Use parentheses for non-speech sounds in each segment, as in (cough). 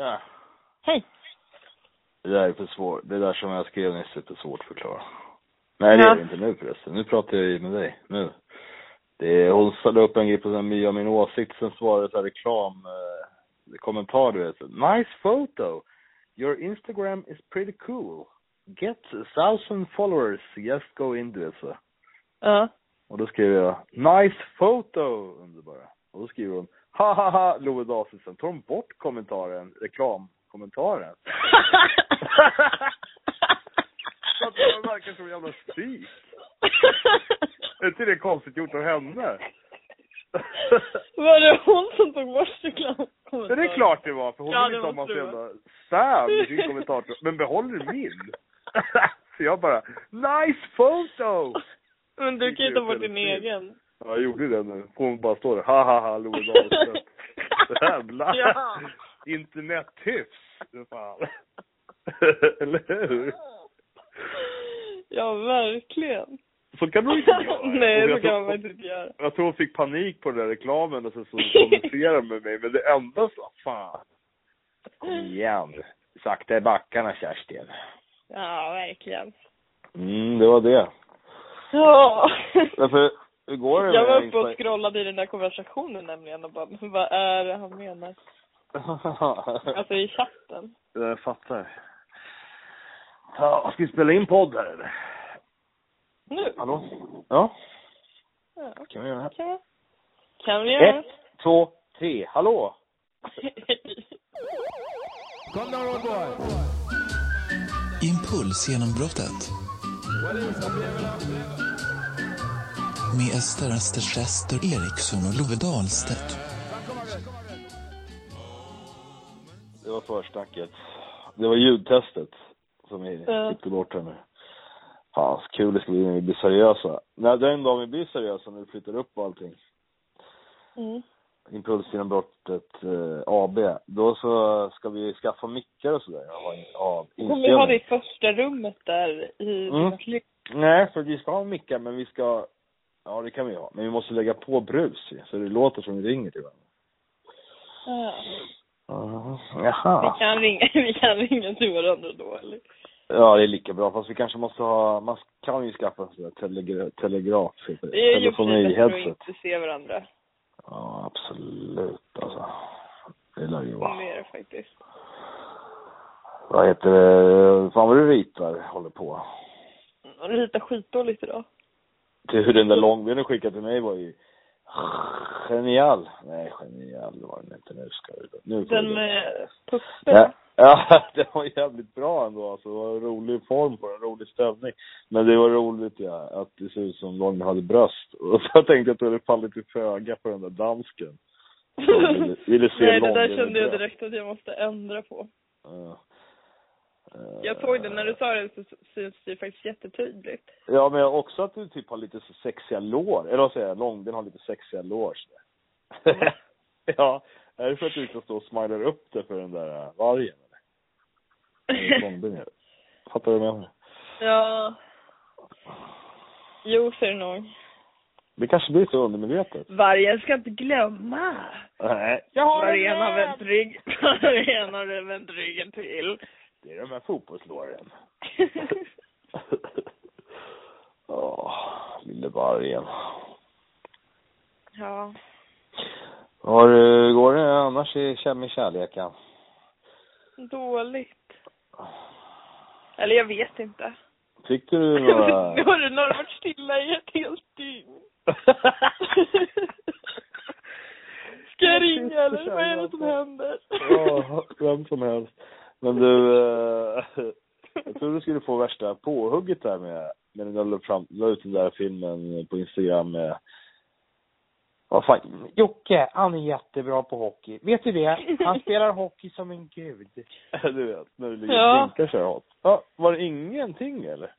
Tja. Hej. Det där är för svårt. Det där som jag skrev nyss är för svårt att förklara. Nej, det Ja. är det inte nu förresten. Nu pratar jag ju med dig. Nu. Det hon la upp en grej på den nya min åsikt, sen svarade så här reklam, eh, kommentar du vet. Nice photo. Your Instagram is pretty cool. Get a thousand followers, just go into it. Så. Ja. Och då skrev jag, nice photo, underbara. Och då skriver hon, ha ha ha, Love Dasius. tar hon bort kommentaren, reklamkommentaren. Så (laughs) att det verkar som en jävla spik. Är inte det konstigt gjort av henne? Var det hon som tog bort reklam? Men det är klart det var, för hon Ja, det inte måste massa jävla Sam i sin kommentar. Men behåller min. (laughs) Så jag bara, nice photo! Men du kan ju ta bort din egen. Ja, jag gjorde det nu. Hon bara står där, ha ha ha, Love Dasius. (laughs) Jävlar! Ja. Internethyfs, för fan. (laughs) Eller hur? Ja, verkligen. Så kan du inte göra. (laughs) Nej, så jag kan tror- man inte göra. Jag tror hon fick panik på den där reklamen och så, så kommenterade med mig, men det enda så, fan. Kom igen. Sakta i backarna, Kerstin. Ja, verkligen. Mm, det var det. Ja. Därför, hur går det Jag var uppe och scrollade i den där konversationen nämligen och bara, vad är det han menar? (laughs) Alltså i chatten. Jag fattar. Ja, ska vi spela in podd här eller? Nu? Hallå? Ja, Ja, kan vi göra det? kan, kan vi göra. Ett, två, tre. Hallå? (laughs) Impulsgenombrottet. Med Ester Östersäster Eriksson och Love Dahlstedt. Det var försnacket. Det var ljudtestet som vi klippte bort här nu. Fan, så kul det ska bli när vi blir seriösa. När den dagen vi blir seriösa, när vi flyttar upp och allting. Mm. Impulsgenombrottet eh, AB. Då så ska vi skaffa mickar och sådär. Av, Kommer vi ha det i första rummet där i mm. Nej, för vi ska ha mickar, men vi ska... Ja, det kan vi ha. Men vi måste lägga på brus så det låter som vi ringer till varandra. ja. Uh, Vi jaha. kan ringa, (laughs) vi kan ringa till varandra då eller? Ja, det är lika bra. Fast vi kanske måste ha... Man kan ju skaffa där telegra, telegraf. det. Är ju precis bättre att inte se varandra. Ja, absolut alltså. Det lär ju vara. Det är det faktiskt. Vad heter det? Fan vad du ritar, håller på. Jag ritar skitdåligt idag. Du, den där långben du skickade till mig var ju genial. Nej, genial var den inte. Nu ska du Nu Den med puppen. Ja, (laughs) ja, det var jävligt bra ändå alltså. Det var en rolig form på den, rolig ställning. Men det var roligt ja, att det ser ut som någon hade bröst. (laughs) Och så jag tänkte att det hade fallit till föga på den där dansken. (laughs) Jag ville, ville Nej, det där kände jag direkt att jag måste ändra på. Ja. Jag såg det, när du sa det så syns det faktiskt jättetydligt. Ja, men också att du typ har lite så sexiga lår. Eller vad säger jag? Långben har lite sexiga lår. Mm. (laughs) ja, är det för att du ska stå och smilar upp det för den där äh, vargen? Eller? Långben är det. Fattar du vad jag menar? Ja. Jo, ser det nog. Det kanske blir så undermedvetet. Vargen ska inte glömma. Nej. Vargen har vänt rygg. (laughs) Vargen har vänt ryggen till. Det är de här fotbollslåren. (laughs) Åh, lille vargen. ja. Du- går det annars i med kärleken? Dåligt. Eller jag vet inte. Fick du (laughs) några... Nu har du nog varit stilla i ett helt dygn. (laughs) Ska jag ringa eller vad är det som händer? Ja, vem som helst. Men du, eh, (laughs) jag tror du skulle få värsta påhugget där med, när du la, fram, la ut den där filmen på Instagram med, vad fan, Jocke, han är jättebra på hockey. Vet du det? Han (laughs) spelar hockey som en gud. (laughs) du vet, när du ligger Ja. och blinkar så här. Ja, var det ingenting eller?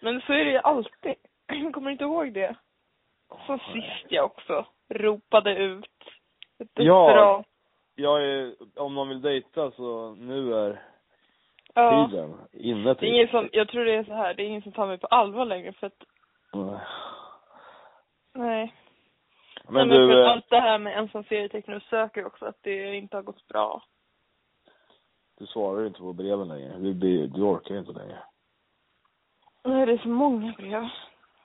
Men så är det ju alltid. (clears throat) Kommer du inte ihåg det? Så sist jag också ropade ut ett Ja. Jag är, om man vill dejta så nu är Ja. tiden inne Det är till. ingen som, jag tror det är så här, det är ingen som tar mig på allvar längre för att, Nej. nej. Men Nej, du, eh, allt det här med ensam serietecknare söker också att det inte har gått bra. Du svarar inte på breven längre. Du, blir, du orkar inte längre. Nej, det är så många brev.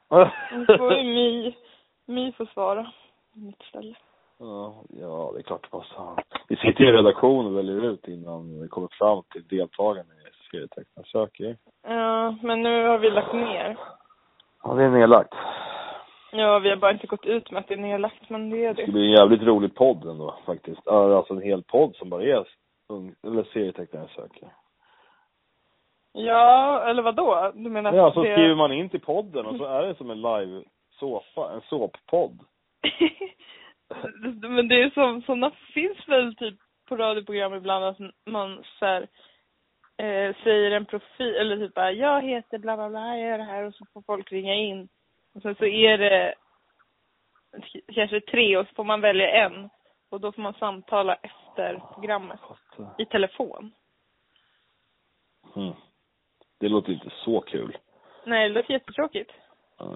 (laughs) Nu får ju My, My få svara. Mitt ställe. Ja, ja, det är klart det passar. Vi sitter i redaktion och väljer ut innan vi kommer fram till deltagarna i serietecknarsöker. Ja, men nu har vi lagt ner. Ja, det är nedlagt. Ja, vi har bara inte gått ut med att det är nedlagt, men det är Det ska det. bli en jävligt rolig podd ändå faktiskt. Alltså en hel podd som bara är ung, eller serietecknarsöker. Ja, eller vad då? Du menar Ja, så det... skriver man in till podden och så är det som en live såpa, en såppodd. (laughs) (laughs) men det är som, sådana finns väl typ på radioprogram ibland att man så här, eh, säger en profil, eller typ bara, jag heter bla bla bla, jag gör det här och så får folk ringa in. Och sen så är det kanske tre och så får man välja en. Och då får man samtala efter programmet i telefon. mm. Det låter inte så kul. Nej, det låter jättetråkigt.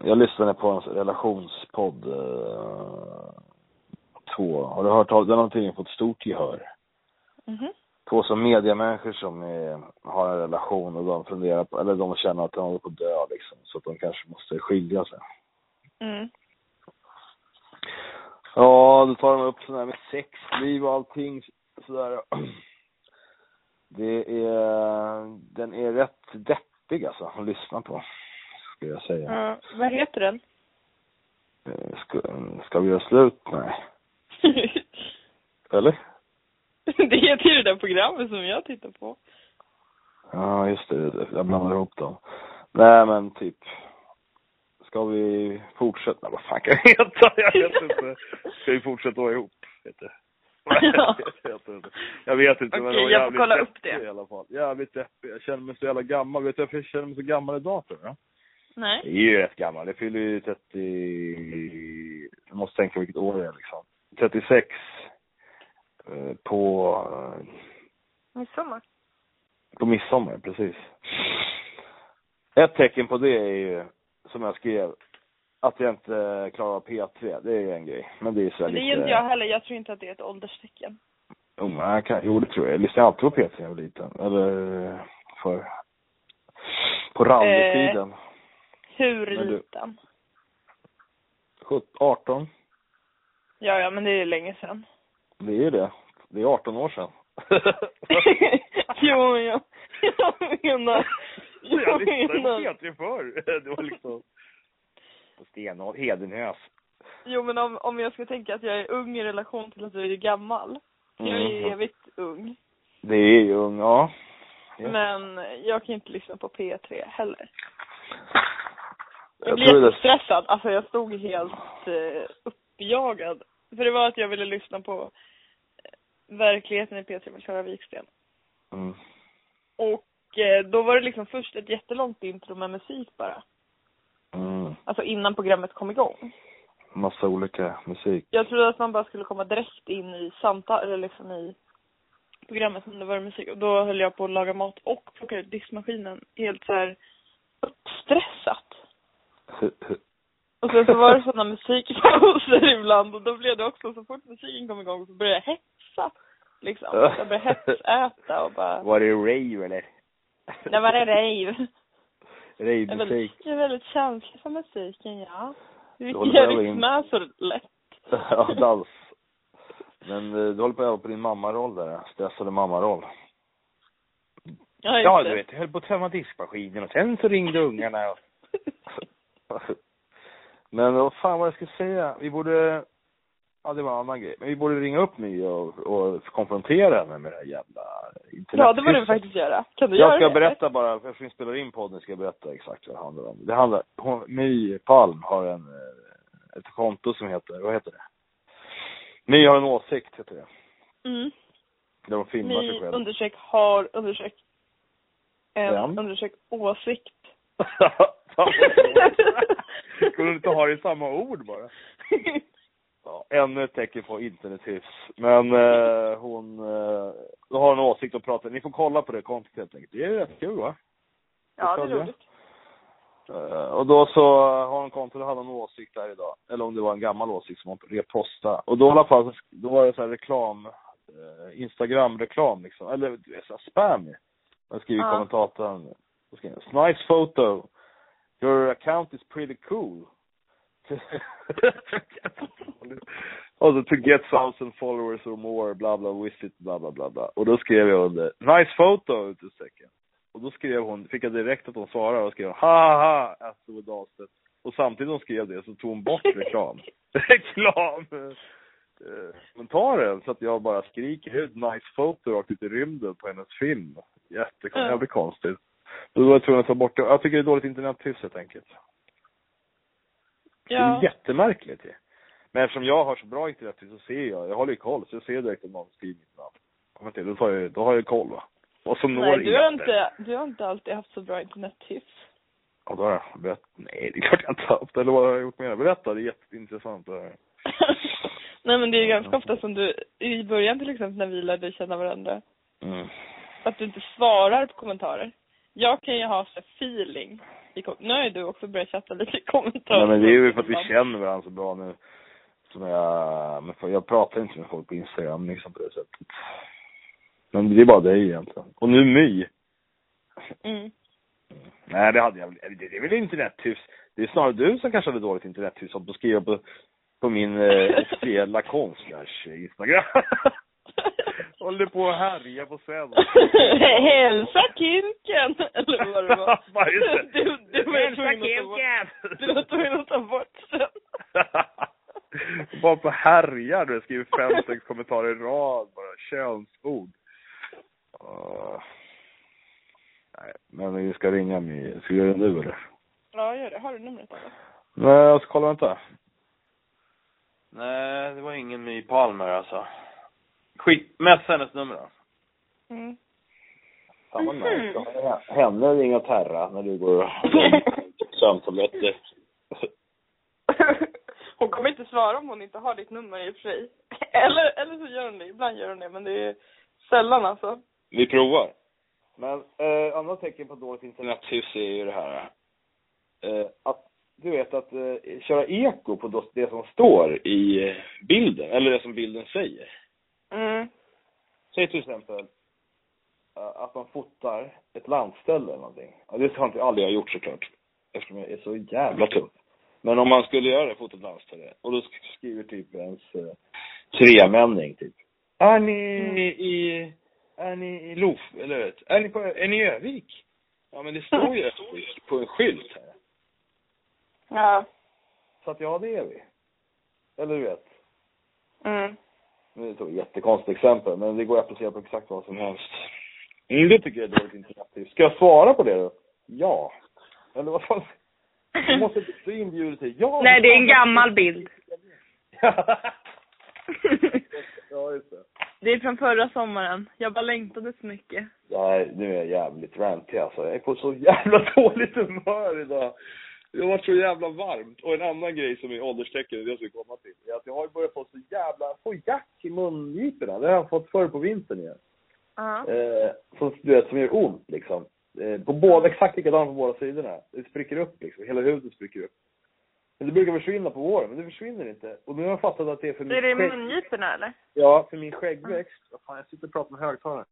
Jag lyssnade på en relationspodd, eh, två, har du hört av den har tydligen fått stort gehör. Mhm. Två som mediamänniskor som är, har en relation och de funderar på, eller de känner att de håller på att dö liksom, så att de kanske måste skilja sig. Mm. Ja, då tar de upp sådär med sexliv och allting sådär. (clears throat) Det är, den är rätt deppig alltså att lyssna på, skulle jag säga. Ja, vad heter den? Eh, Ska, ska vi göra slut? Nej. (laughs) Eller? det heter ju det där programmet som jag tittar på. Ja, just det. Jag blandar ihop dem. Nej, men typ. Ska vi fortsätta? Vad fan kan det heta? Jag vet inte. Ska vi fortsätta vara ihop? Vet du? Ja. (laughs) jag vet inte. Jag vet inte, men Okej, det var jag får kolla upp det. i alla fall. Jävligt deppig. Jag känner mig så jävla gammal. Vet du varför jag känner mig så gammal idag tror jag? Nej. Jag är ju rätt gammal. Jag fyller ju 30... Jag måste tänka vilket år det är liksom. 36. eh, På... eh, Midsommar. På midsommar, precis. Ett tecken på det är ju, som jag skrev, att jag inte klarar av P3. Det är ju en grej. Men det är så här det lite... är inte jag heller. Jag tror inte att det är ett ålderstecken. Jo, men jag kan, jo, det tror jag. Jag lyssnade alltid på P3 när jag var liten. Eller för... På rallytiden. Hur Men du- liten? 17, 18. Ja, ja, men det är länge sedan. Det är ju det. Det är 18 år sedan. (laughs) jo, men jag, jag menar... Jag menar... P3 förr. Det var liksom... Stenhårt, Hedenhös. Jo, men om, om jag ska tänka att jag är ung i relation till att du är gammal. Jag är Mm. evigt ung. Det är ju ung, ja. Ja. Men jag kan inte lyssna på P3 heller. Jag Jag blev det. jättestressad. Alltså jag stod helt eh, uppjagad. För det var att jag ville lyssna på eh, verkligheten i P3 med Klara Wiksten. Mm. Och eh, då var det liksom först ett jättelångt intro med musik bara. Mm. Alltså innan programmet kom igång. Massa olika musik. Jag trodde att man bara skulle komma direkt in i samtal, eller liksom i programmet när det var musik. Och då höll jag på att laga mat och plocka ut diskmaskinen helt så här uppstressat. Och sen så var det sådana musikpauser (laughs) ibland och då blev det också så fort musiken kom igång så började jag hetsa. Liksom. Jag började hetsäta och bara, Var det rave eller? det var det rave. Rave-musik. jag är väldigt känslig för musiken, ja. Jag rycks in- med så lätt. (laughs) ja, dans. Men eh, du håller på att öva på din mammaroll där. Stressade mammaroll. Ja, Ja, du vet, jag höll på att tömma diskmaskinen och sen så ringde ungarna och... (laughs) Men vad fan vad jag ska säga? Vi borde... Ja, det var en annan grej. Men vi borde ringa upp My och, och konfrontera henne med det här jävla. Ja, det borde du faktiskt göra. Kan du Jag göra ska det? berätta bara, eftersom vi spelar in podden ska jag berätta exakt vad det handlar om. Det handlar, hon, My Palm har en, eh, ett konto som heter, vad heter det? My har en åsikt heter det. Mm. Där hon filmar sig själv. undersök har undersök en Vem? undersök åsikt. (laughs) (laughs) Skulle du inte ha det i samma ord bara? Ja, ännu ett tecken på internethyfs. Men eh, hon, eh, då har en åsikt och pratar. Ni får kolla på det kontot helt enkelt. Det är rätt kul va? ja, det är roligt. Eh, och då så har hon konto och hade en åsikt där idag. Eller om det var en gammal åsikt som hon repostade. Och då i alla fall, då var det så här reklam, eh, Instagram-reklam liksom. Eller du vet, så här spam. Jag skriver Ja. kommentatorn. Då nice photo. Your account is pretty cool. och (laughs) så to get thousand followers or more, bla bla, visit, bla bla bla bla. Och då skrev jag under, nice photo, utropstecken. Och då skrev hon, fick jag direkt att hon svarade och skrev ha ha ha, Astrid Dahlstedt. Och samtidigt hon skrev det så tog hon bort reklam. (laughs) reklam! eh, kommentaren så att jag bara skriker ut nice photo rakt ut i rymden på hennes film. Jättekonstigt, konstigt. Då var jag tvungen att ta bort det. Jag tycker det är dåligt internethyfs helt enkelt. Det är Ja. jättemärkligt ju. Men eftersom jag har så bra internethyfs så ser jag, jag håller ju koll, så jag ser direkt om någon skriver mitt namn. Då, tar jag, då har jag koll va. Och som når Nej, du har, inte, du har inte alltid haft så bra internethyfs. Ja, då har jag berättat. Nej, det är klart jag inte har haft. Eller vad har jag gjort med det? Berätta, det är jätteintressant det här. (laughs) Nej men det är ju ganska ofta som du, i början till exempel när vi lärde känna varandra, Mm. att du inte svarar på kommentarer. Jag kan ju ha så feeling. Nu har ju du också börjat chatta lite i kommentarer. Nej, men det är ju för att vi känner varandra så bra nu. Som jag, men för jag pratar inte med folk på Instagram liksom på det sättet. Men det är bara dig egentligen. Och nu My. Mm. Nej, det hade jag väl- det, är väl internethyfs. Det är snarare du som kanske hade dåligt internethyfs som att skriva på, på min eh, officiella konstnärs Instagram. (laughs) (laughs) Håller på att härja på svenska. (laughs) Hälsa Kinken! Eller vad det var. Du, du var Hälsa Kinken! du var tvungen att ta bort sen. (laughs) bara på härjar du skriver fem, sex kommentarer i rad bara. Könsord. Uh, nej, men vi ska ringa mig. Ska vi göra det nu eller? Ja, gör det. Har du numret eller? Nej, jag ska kolla, vänta. Nej, det var ingen My Palmer alltså. Skick, messa hennes nummer då. Mm. Fan vad Mhm. nice. Henne ringa Terra när du går och (laughs) sömntabletter. (laughs) Hon kommer inte svara om hon inte har ditt nummer i och för sig. (laughs) Eller, eller så gör hon det. Ibland gör hon det, men det är sällan alltså. Vi provar. Men eh, andra tecken på dåligt internethyfs är ju det här eh, att du vet att eh, köra eko på det som står i eh, bilden, eller det som bilden säger. Mm. Säg till exempel eh, att man fotar ett landställe eller någonting. Det har inte jag aldrig gjort såklart. Eftersom jag är så jävla tuff. Men om man skulle göra det, fota ett landställe, och då sk- skriver typ ens eh, tremänning typ. Är ni Mm. i, är ni i Lof, eller vet, är ni på, är ni i Övik? Ja men det står ju (laughs) Övik på en skylt här. Ja. Så att ja, det är vi. Eller du vet. Mm. Nu är det ett jättekonstigt exempel, men det går att applicera på exakt vad som helst. Mm, det tycker jag är dåligt interaktivt. Ska jag svara på det då? Ja. Eller vad fan? Jag måste du inbjuder till. Ja. Nej, det är en gammal bild. (laughs) ja, just det. Det är från förra sommaren. Jag bara längtade så mycket. Nej, nu är jag jävligt rantig alltså. Jag är på så jävla (laughs) dåligt humör idag. Det har varit så jävla varmt. Och en annan grej som är ålderstecken, det jag ska komma till, är att jag har börjat få så jävla, få jack i mungiporna. Det har jag fått förr på vintern igen. Ja. Eh, som, du vet, som gör ont liksom. Eh, på båda, exakt likadant på båda sidorna. Det spricker upp liksom, hela huvudet spricker upp. Men det brukar försvinna på våren, men det försvinner inte. Och nu har jag fattat att det är för Är det skägg. mungiporna eller? Ja, för min skäggväxt. Vad fan, jag sitter och pratar med högtalare.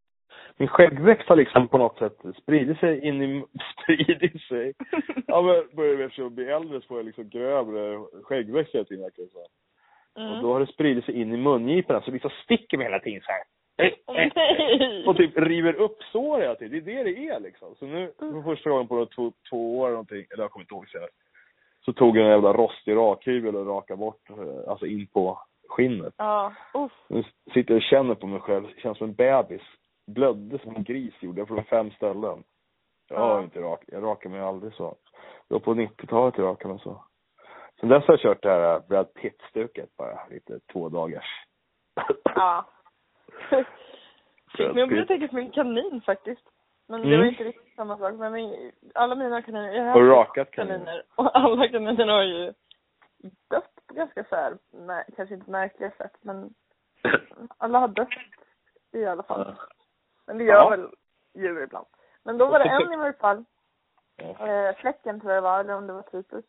Min skäggväxt har liksom på något sätt spridit sig in i, (laughs) spridit sig. Ja men börjar vi eftersom jag blir äldre så får jag liksom grövre skäggväxt hela tiden verkar det som. Och Mm. då har det spridit sig in i mungiporna så det liksom sticker mig hela tiden så här. Och typ river upp sår hela tiden. Det är det det är liksom. Så nu, för första gången på två, två år eller någonting, eller jag kommer inte ihåg senare. Så tog jag en jävla rostig rakhyvel och rakade bort, alltså in på skinnet. Ja. Uff. Nu sitter jag och känner på mig själv, känns som en bebis. Blödde som en gris gjorde jag från fem ställen. Jag har Ja. inte rak, jag rakar mig aldrig så. Det var på 90-talet jag rakade mig så. Sen dess har jag kört det här äh, Brad Pitt-stuket bara, lite två dagars. Ja. (laughs) Men jag Pitt. tänka på min kanin faktiskt. Men det Mm. var inte riktigt samma sak. Men min, alla mina kaniner, jag Har rakat kaniner? kaniner. Och alla kaninerna har ju dött på ganska så här, kanske inte märkliga sätt men (laughs) alla har dött i alla fall. Men det gör Ja. väl djur ibland. Men då var det en i (laughs) varje fall, eh, fläcken tror jag det var, eller om det var Titus,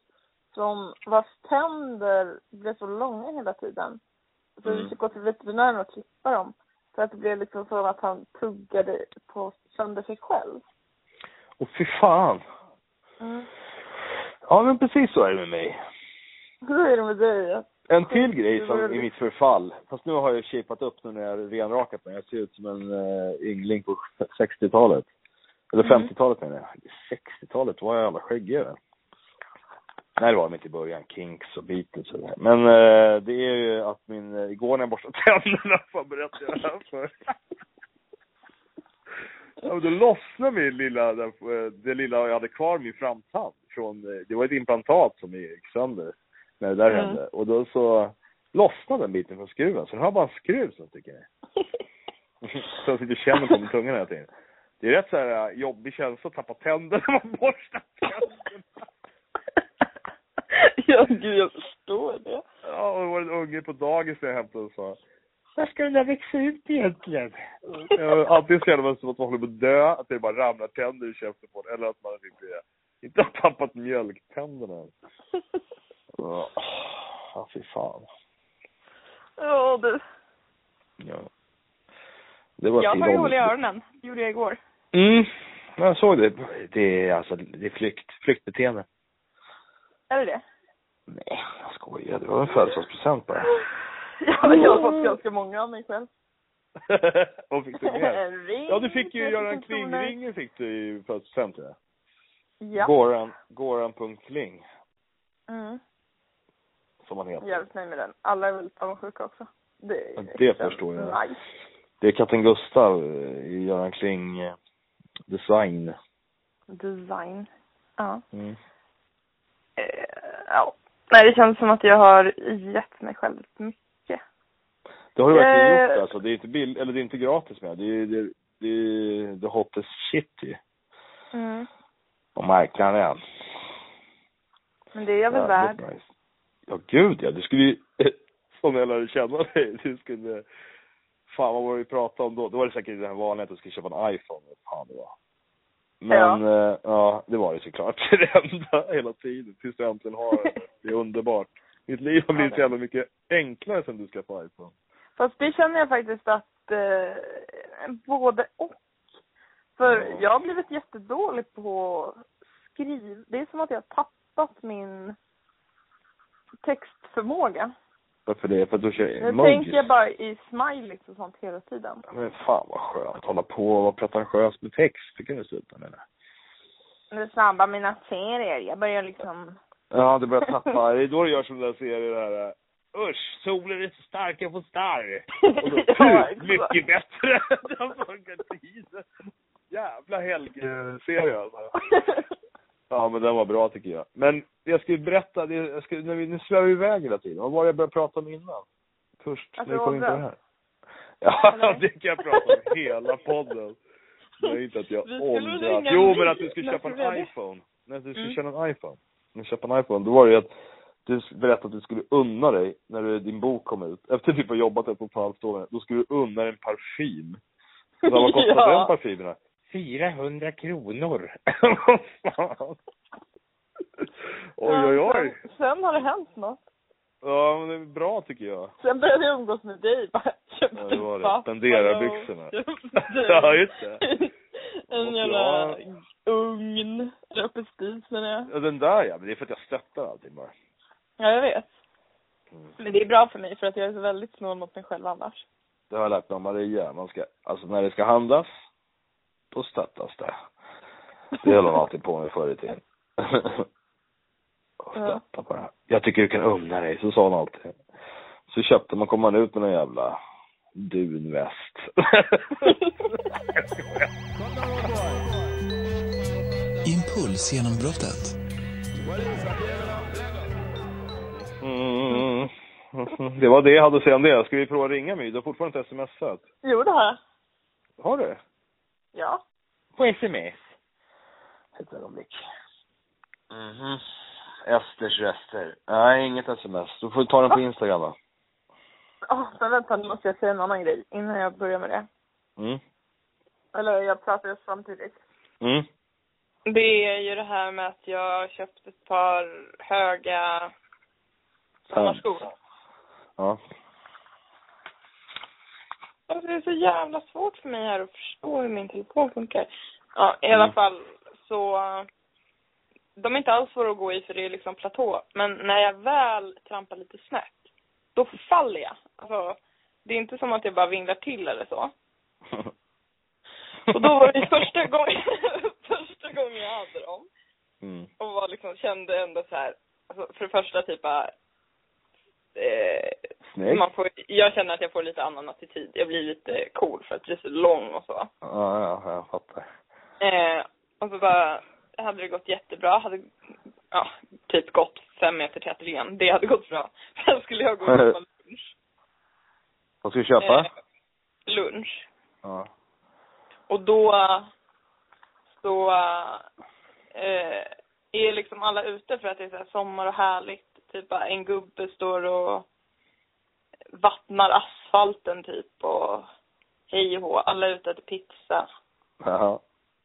som vars tänder blev så långa hela tiden. Så vi Mm. fick gå till veterinären och klippa dem. För att det blev liksom så att han tuggade på sönder sig själv. Och fy fan. Mm. Ja men precis så är det med mig. Hur är det med dig? En till grej som i mitt förfall. Fast nu har jag shapat upp nu när jag renrakat mig. Jag ser ut som en uh, yngling på (laughs) 60-talet. Eller Mm. 50-talet menar jag. 60-talet var jag alla skäggig eller? Nej det var de inte i början. Kinks och Beatles och det här. Men eh, det är ju att min, eh, igår när jag borstade tänderna, (laughs) vad berättade jag det här för? (laughs) Ja, men då lossnade min lilla, det, det lilla jag hade kvar, min framtand. Från, eh, det var ett implantat som gick sönder när det där Mm. hände. Och då så lossnade den biten från skruven. Så nu har bara en skruv som sticker ner. (laughs) Så jag sitter och känner på min tunga hela tiden. Det är rätt så här eh, jobbig känsla att tappa tänder när man borstar tänderna. (laughs) ja, gud jag förstår det. Ja, och det var en unge på dagis när jag hämtade och sa När ska den där växa ut egentligen? Antingen så känner man som att man håller på att dö, att det bara ramlar tänder i käften på en, eller att man inte, inte har tappat mjölktänderna. Ja, fy fan. Ja, du. Ja. Det var Jag har tagit hål i öronen. Det gjorde jag igår. Mm, jag såg det. Det är alltså, det är flykt, flyktbeteende. Är det det? Nej, jag skojar. Det var en födelsedagspresent bara. (laughs) Ja, jag har fått ganska många av mig själv. (laughs) Vad fick du mer? (laughs) Ring. Ja, du fick ju göra en kronor. klingringen fick du i födelsedagspresent. Ja. Goran, Goran.kling, Mm. Som han heter. Jävligt nöjd med den. Alla är väldigt avundsjuka också. Det, är det förstår jag. Nice. Det är katten Gustav eh, i Göran Kling eh, design. Design. Ja. Mm. Eh, ja. Nej, det känns som att jag har gett mig själv mycket. Det har du verkligen Eh. gjort alltså. Det är inte bill eller det är inte gratis med. Det är, det, är- det är the hottest shit ju. Mm. På marknaden. Men det är jag väl värd. nice. Ja, gud ja. Du skulle ju, (laughs) som jag lärde känna dig, du skulle, fan vad var det vi pratade om då? Då var det säkert det här vanliga att du skulle köpa en iPhone, fan det var. Men, ja, ja det var det såklart. (laughs) Det enda hela tiden, tills du äntligen har det. Det är underbart. Mitt liv har blivit så jävla mycket enklare sen du skaffade iPhone. Fast det känner jag faktiskt att eh, både och. För Ja. jag har blivit jättedålig på skriv. Det är som att jag har tappat min textförmåga. Varför det? För att du kör Nu emojis? tänker jag bara i smileys och sånt hela tiden. Men fan vad skönt. Hålla på och vara pretentiös med text. Det kan du sluta med. det. Är snabba mina serier. Jag börjar liksom... Ja, du börjar tappa. Det är då du gör som den där serien där. Usch, solen är så stark, jag får starr. Och så, (laughs) Ja, "Pff, mycket bättre. (laughs) Den funkar tiden. Jävla helgserie alltså. (laughs) Ja, men den var bra tycker jag. Men jag skulle berätta, det, jag skulle, när vi, nu svävar vi iväg hela tiden. Vad var det jag började prata om innan? Först, Att när vi du kom in på det här. Ja, Eller? (laughs) det kan jag prata om hela podden. Nej, inte att jag åldras. Jo, en men att du skulle köpa du en det. iPhone. När du skulle Mm. köpa en iPhone. När du köpa en iPhone, då var det ju att du berättade att du skulle unna dig när du, din bok kom ut. Efter typ att ha jobbat ett och ett halvt år, då skulle du unna dig en parfym. Och vad kostade Ja. den parfymen? Då? 400 kronor. (laughs) Oj, oj, oj. Sen, sen har det hänt något. Ja, men det är bra tycker jag. Sen började jag umgås med dig. Bara (laughs) köpte Ja, det var det. pappa Spenderarbyxorna. (laughs) köpte Ja, just det. En jävla ugn. Spis menar jag. Ja, den där ja, men det är för att jag stöttar allting bara. Ja, jag vet. Mm. Men det är bra för mig för att jag är så väldigt snål mot mig själv annars. Det har jag lärt mig av Maria. Man ska, alltså när det ska handlas, då stöttas det. Det höll hon alltid på med förr i tiden. Och Ja. Stötta bara. Jag tycker du kan unna dig, så sa hon alltid. Så köpte man, kom man ut med någon jävla dunväst. (laughs) Impulsgenombrottet. Mm. Det var det jag hade att säga om det. Ska vi prova att ringa mig? Du har fortfarande inte smsat. Jo, det har jag. Har du? Ja. På sms? Ett ögonblick. Mhm. Esters rester. Nej, inget sms. Du får ta den på Instagram då. Åh, men vänta, nu måste jag säga en annan grej innan jag börjar med det. Mm. Eller jag pratar samtidigt. Mm. Det är ju det här med att jag har köpt ett par höga sommarskor. Ja. Alltså det är så jävla svårt för mig här att förstå hur min telefon funkar. Ja, i alla Mm. fall så de är inte alls svåra att gå i för det är liksom platå. Men när jag väl trampar lite snett, då faller jag. Alltså, det är inte som att jag bara vinglar till eller så. (laughs) Och då var det första gången, (laughs) första gången jag hade dem. mm. Och var liksom, kände ändå så här, alltså för det första typ bara, eh, Snyggt. man får, jag känner att jag får lite annan attityd. Jag blir lite cool för att bli så lång och så. Ja, ja, jag fattar. Eh, och så bara hade det gått jättebra. Hade ja, typ gått fem meter till ateljén. Det hade gått bra. (laughs) Sen skulle jag gå och (laughs) köpa lunch. Vad ska du köpa? Eh, lunch. Ja. Och då så eh, är liksom alla ute för att det är så sommar och härligt. Typ bara en gubbe står och vattnar asfalten typ och hej och hå. Alla är ute äter pizza Jaha.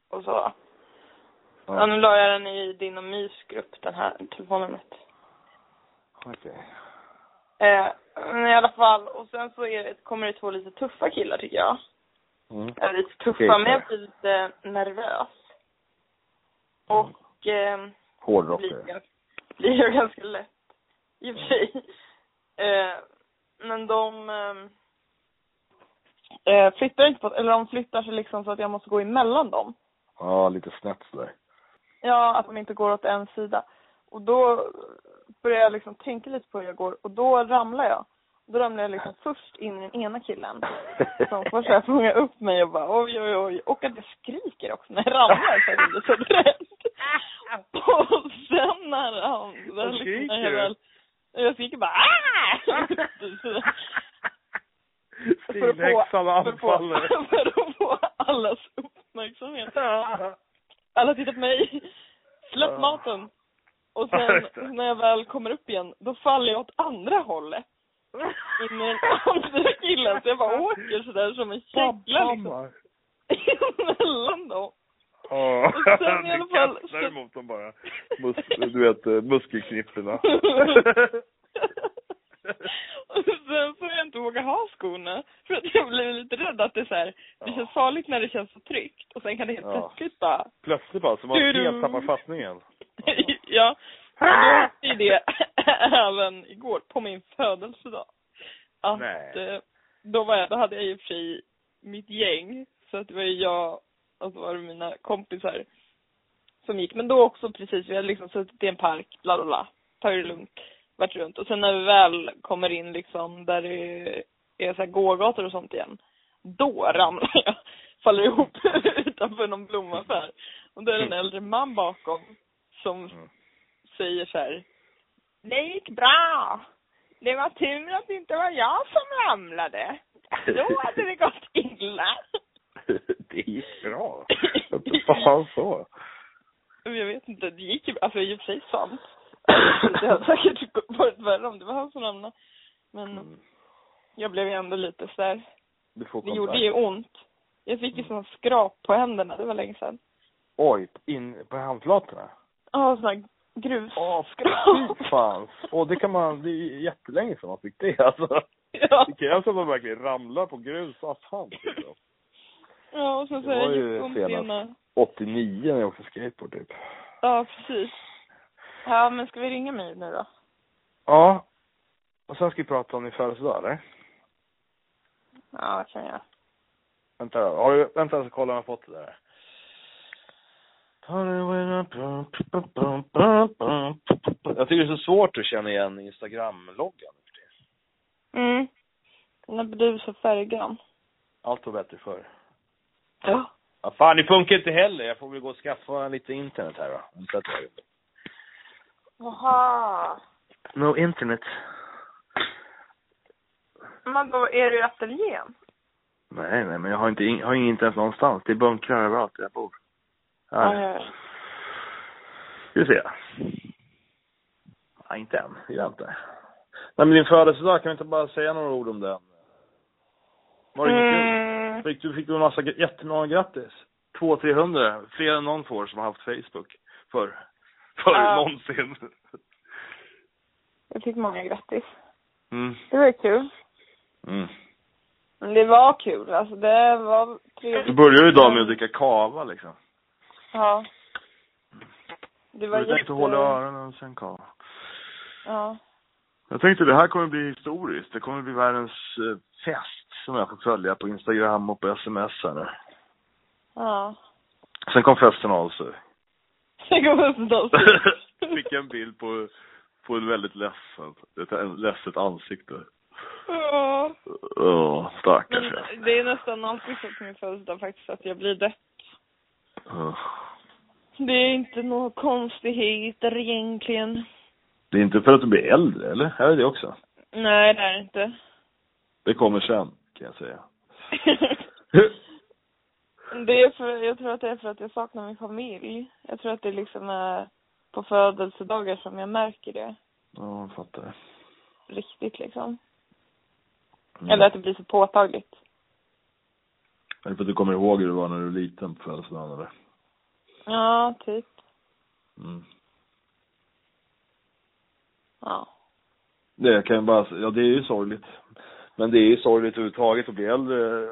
och så. Ja. Ja. nu la jag den i din och mysgrupp, den här telefonnumret. Okej. Eh, men i alla fall, och sen så är det, kommer det två lite tuffa killar tycker jag. Mm. Eller lite tuffa, Okej, men jag blir lite nervös. Och eh, blir, Hårdrockare. jag- blir jag ganska lätt i och för sig. Eh, men de eh, eh, flyttar inte på, eller de flyttar sig liksom så att jag måste gå emellan dem. Ja, lite snett sådär. Ja, att de inte går åt en sida. Och då börjar jag liksom tänka lite på hur jag går och då ramlar jag. Då ramlar jag liksom först in i den ena killen som får så här fånga upp mig och bara oj oj oj. Och att jag skriker också när jag ramlar så jag blir så rädd. (laughs) Och sen när han... Vad när skriker du? Jag skriker bara "Ah!" För (laughs) Stilhäxan för anfaller. (laughs) För att få allas uppmärksamhet. (laughs) Alla tittar på mig. Släpp Ja. maten. Och sen när jag väl kommer upp igen, då faller jag åt andra hållet. In i den andra killen. Så jag bara åker sådär som en kägla liksom. Emellan dem. Ja, Och sen i (laughs) alla du fall- kastar emot dem bara. Mus, du vet, eh, muskelknipporna. (laughs) (laughs) och sen så har jag inte vågat ha skorna. För att jag blir lite rädd att det är så här, det känns farligt när det känns så tryggt. Och sen kan det helt Ja. plötsligt bara Plötsligt bara, så man Du-du. helt tappar fattningen. ja. Och då ju det även igår, på min födelsedag. Att, Nej. eh, då, var jag, då hade jag i och för sig mitt gäng. Så att det var ju jag och så var det mina kompisar som gick. Men då också precis, vi hade liksom suttit i en park, bla bla bla. Tagit det lugnt, varit runt. Och sen när vi väl kommer in liksom där det är så här gågator och sånt igen. Då ramlar jag. (laughs) Faller ihop (laughs) utanför någon blomaffär. Och då är det en äldre man bakom som Mm. säger så här. Det gick bra. Det var tur att det inte var jag som ramlade. Då hade det gått illa. (laughs) (laughs) det gick bra. (laughs) Inte fan så. Jag vet inte, det gick ju, alltså i och för sig sant. (clears throat) Det hade säkert varit värre om det var han som ramlade. Men Mm. jag blev ju ändå lite så där. Du får Det kontakt. gjorde ju ont. Jag fick ju sån skrap på händerna, det var länge sedan. Oj, in på handflatorna? Ja, sån här Åh, grusskrap. fy fan. Åh, det kan man, det är jättelänge sedan man fick det alltså. (laughs) Ja. Det krävs att man verkligen ramlar på grus och asfalt. Liksom. Ja, och sen så Det har var jag ju senast. ena. 89 när jag åkte skateboard typ. Ja, precis. Ja, men ska vi ringa mig nu då? Ja. Och sen ska vi prata om din födelsedag eller? Ja, det kan jag. Vänta då. Har du, vänta så kollar om jag har fått det där. Jag tycker det är så svårt att känna igen Instagram-loggan. Mm. Den har blivit så färggrann. Allt var bättre förr. Ja. Ja, fan, det funkar inte heller. Jag får väl gå och skaffa lite internet här tag. Jaha. No internet. Men då är du i ateljén? Nej, nej, men jag har inte, jag har ingen internet någonstans. Det är bunkrar överallt där jag bor. Ja, Här. ja, ja. Ska vi se. Nej, inte än. Vi väntar. Nej, men din födelsedag, kan vi inte bara säga några ord om den? Var det inget kul? Mm. Fick du, fick en massa, jättemånga grattis? 200-300, fler än någon får som har haft Facebook förr. Förr Ja. någonsin. Jag fick många grattis. Mm. Det var ju kul. Mm. Men det var kul. Alltså det var trevligt. Du började ju idag med att dricka kava liksom. Ja. Det var Du tänkte jätte... hålla öronen och sen kava. Ja. Jag tänkte det här kommer bli historiskt. Det kommer bli världens eh, fest som jag får följa på Instagram och på sms här nu. Ja. Sen kom festen av sig. (laughs) Sen kom hösten (laughs) Fick en bild på, på en väldigt ledsen, ett ledset ansikte. Ja. Åh, stackars. Men det är nästan alltid så på min födelsedag faktiskt att jag blir dött. Åh. Det är inte några konstigheter egentligen. Det är inte för att du blir äldre, eller? Är det det också? Nej, det är det inte. Det kommer sen, kan jag säga. (laughs) det är för, jag tror att det är för att jag saknar min familj. Jag tror att det liksom är på födelsedagar som jag märker det. Ja, jag fattar. Riktigt liksom. Mm. Eller att det blir så påtagligt. Är det för att du kommer ihåg hur det var när du var liten på födelsedagen, eller? Ja, typ. Mm. Ja. Det kan jag bara ja det är ju sorgligt. Men det är ju sorgligt överhuvudtaget att bli äldre.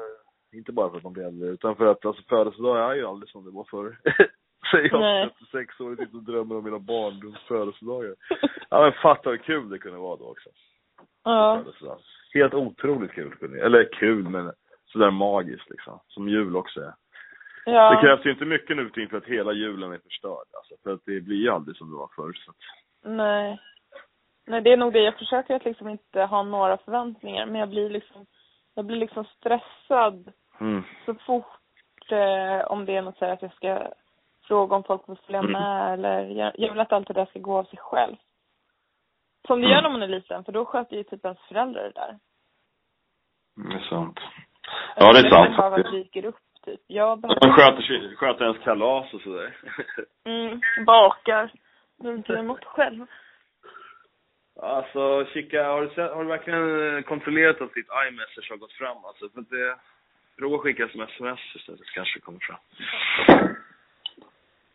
Inte bara för att man blir äldre, utan för att alltså födelsedag är ju aldrig som det var förr. (laughs) Säger jag Nej. 36 år och sitter och drömmer om mina barndoms födelsedagar. Ja men fatta hur kul det kunde vara då också. Ja. Födelsedag. Helt otroligt kul Eller kul men sådär magiskt liksom. Som jul också är. Ja. Det krävs ju inte mycket nu tiden för att hela julen är förstörd alltså. För att det blir ju aldrig som det var förr så att, Nej. Nej, det är nog det. Jag försöker att liksom inte ha några förväntningar, men jag blir liksom, jag blir liksom stressad mm. så fort eh, om det är något så här att jag ska fråga om folk vill följa Mm. med eller jag, jag vill att allt det där ska gå av sig själv. Som det Mm. gör när man är liten, för då sköter ju typ ens föräldrar det där. Det är sant. Ja, det är sant. Bara dyker upp typ. Jag De behöver, sköter, sig- sköter ens kalas och sådär. mm, bakar. Inte (laughs) jag något själv. Alltså, kika, har du, sett, har du verkligen eh, kontrollerat att ditt iMessage har gått fram? Alltså, för det, prova att skicka som sms istället, så kanske det kommer fram.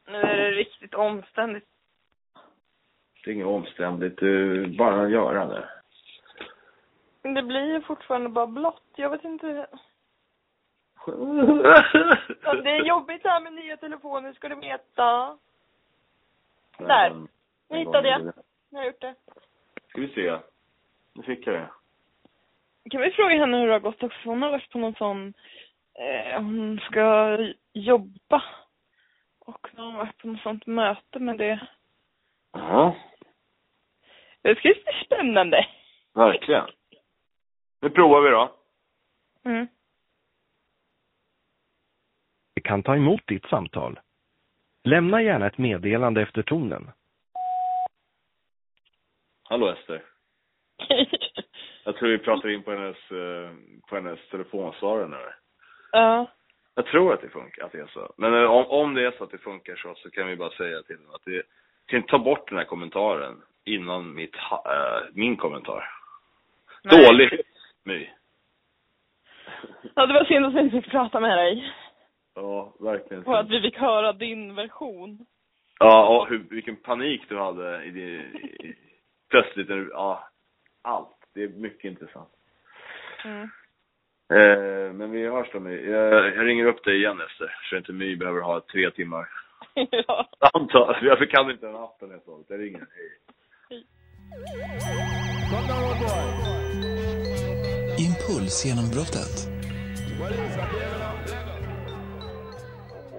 Nu är det riktigt omständigt. Det är inget omständigt, du bara göra det. Det blir ju fortfarande bara blått. Jag vet inte. Ja, det är jobbigt här med nya telefoner, ska du veta. Där. Jag hittade. Jag har gjort det. Ska vi se. Nu fick jag det. Kan vi fråga henne hur det har gått också? Hon har varit på någon sån, eh, hon ska jobba. Och nu har hon varit på något sånt möte med det. Ja, Det ska bli spännande. verkligen. Nu provar vi då. Mm. Vi kan ta emot ditt samtal. Lämna gärna ett meddelande efter tonen. Hallå Ester. (laughs) Jag tror vi pratar in på hennes, eh, på hennes telefonsvarare nu. ja. Jag tror att det funkar, att det är så. Men eh, om, om det är så att det funkar så, så kan vi bara säga till henne att det, kan ta bort den här kommentaren innan mitt, eh, min kommentar. Nej. Dålig My. Ja, det var synd att vi inte fick prata med dig. Ja, verkligen. Och att vi fick höra din version. Ja, och hur, vilken panik du hade i, i plötsligt när du, ja, allt. Det är mycket intressant. Mm. Eh, men vi hörs då My. Jag, jag ringer upp dig igen Ester, så inte My behöver ha tre timmar. (laughs) ja. Antar, jag kan inte den appen helt och. Jag ringer. Hej. Impulsgenombrottet.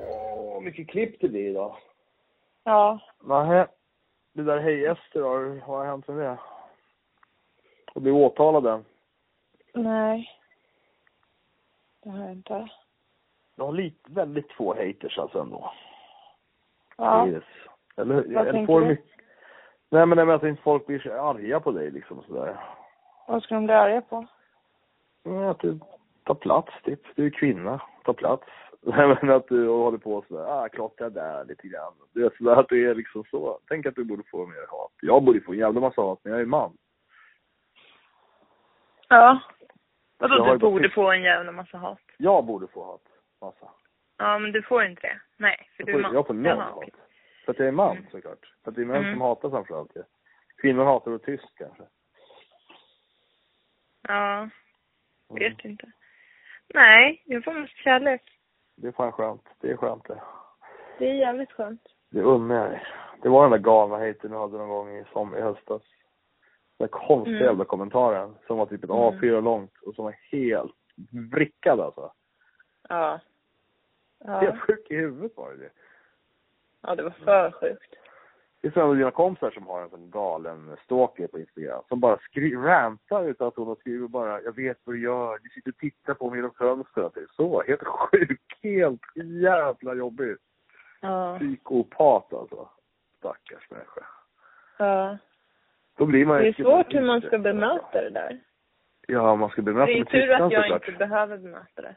Åh, mycket klipp det blir idag. Ja. Nej, det där Hej Ester, har, vad har hänt med det? Och bli åtalade. Nej. Det har jag inte. Du har lite, väldigt få haters alltså ändå. Ja. Yes. Eller, Vad eller får du? mycket... Nej men jag menar att inte folk blir så arga på dig liksom sådär. Vad ska de bli arga på? Ja, att du tar plats typ. Du är kvinna, tar plats. (laughs) Nej men att du håller på sådär, ah klottrar där lite grann. Det är sådär att det är liksom så. Tänk att du borde få mer hat. Jag borde få en jävla massa hat, men jag är man. Ja. Vadå, du ju bara borde få en jävla massa hat? Jag borde få hat. Massa. Ja, men du får inte det. Nej, för Jag du får, är man. jag får noll Jaha, hat. För att jag är man Mm. såklart. För att det är män Mm. som hatar framförallt. Ja. Kvinnor hatar vara tyst kanske. Ja, Mm. vet inte. Nej, jag får mest kärlek. Det är fan skönt. Det är skönt det. Det är jävligt skönt. Det unnar jag dig. Det var den där galna haten du hade någon gång i, som, i höstas. Den där konstiga Mm. jävla kommentaren som var typ ett Mm. A4 långt och som var helt vrickad alltså. Ja. Helt Ja, sjuk i huvudet var det. ja det var för sjukt. Det är en av dina kompisar som har en sån galen stalker på Instagram som bara skri- rantar utan att hon har skrivit bara jag vet vad du gör, du sitter och tittar på mig genom fönstret. Det är så, helt (laughs) sjuk, helt jävla jobbigt. Ja. Psykopat alltså. Stackars människa. Ja. Då blir man Det är svårt hur man ska bemöta det där. Ja, man ska bemöta Det är med tur tystnad att jag såklart. inte behöver bemöta det.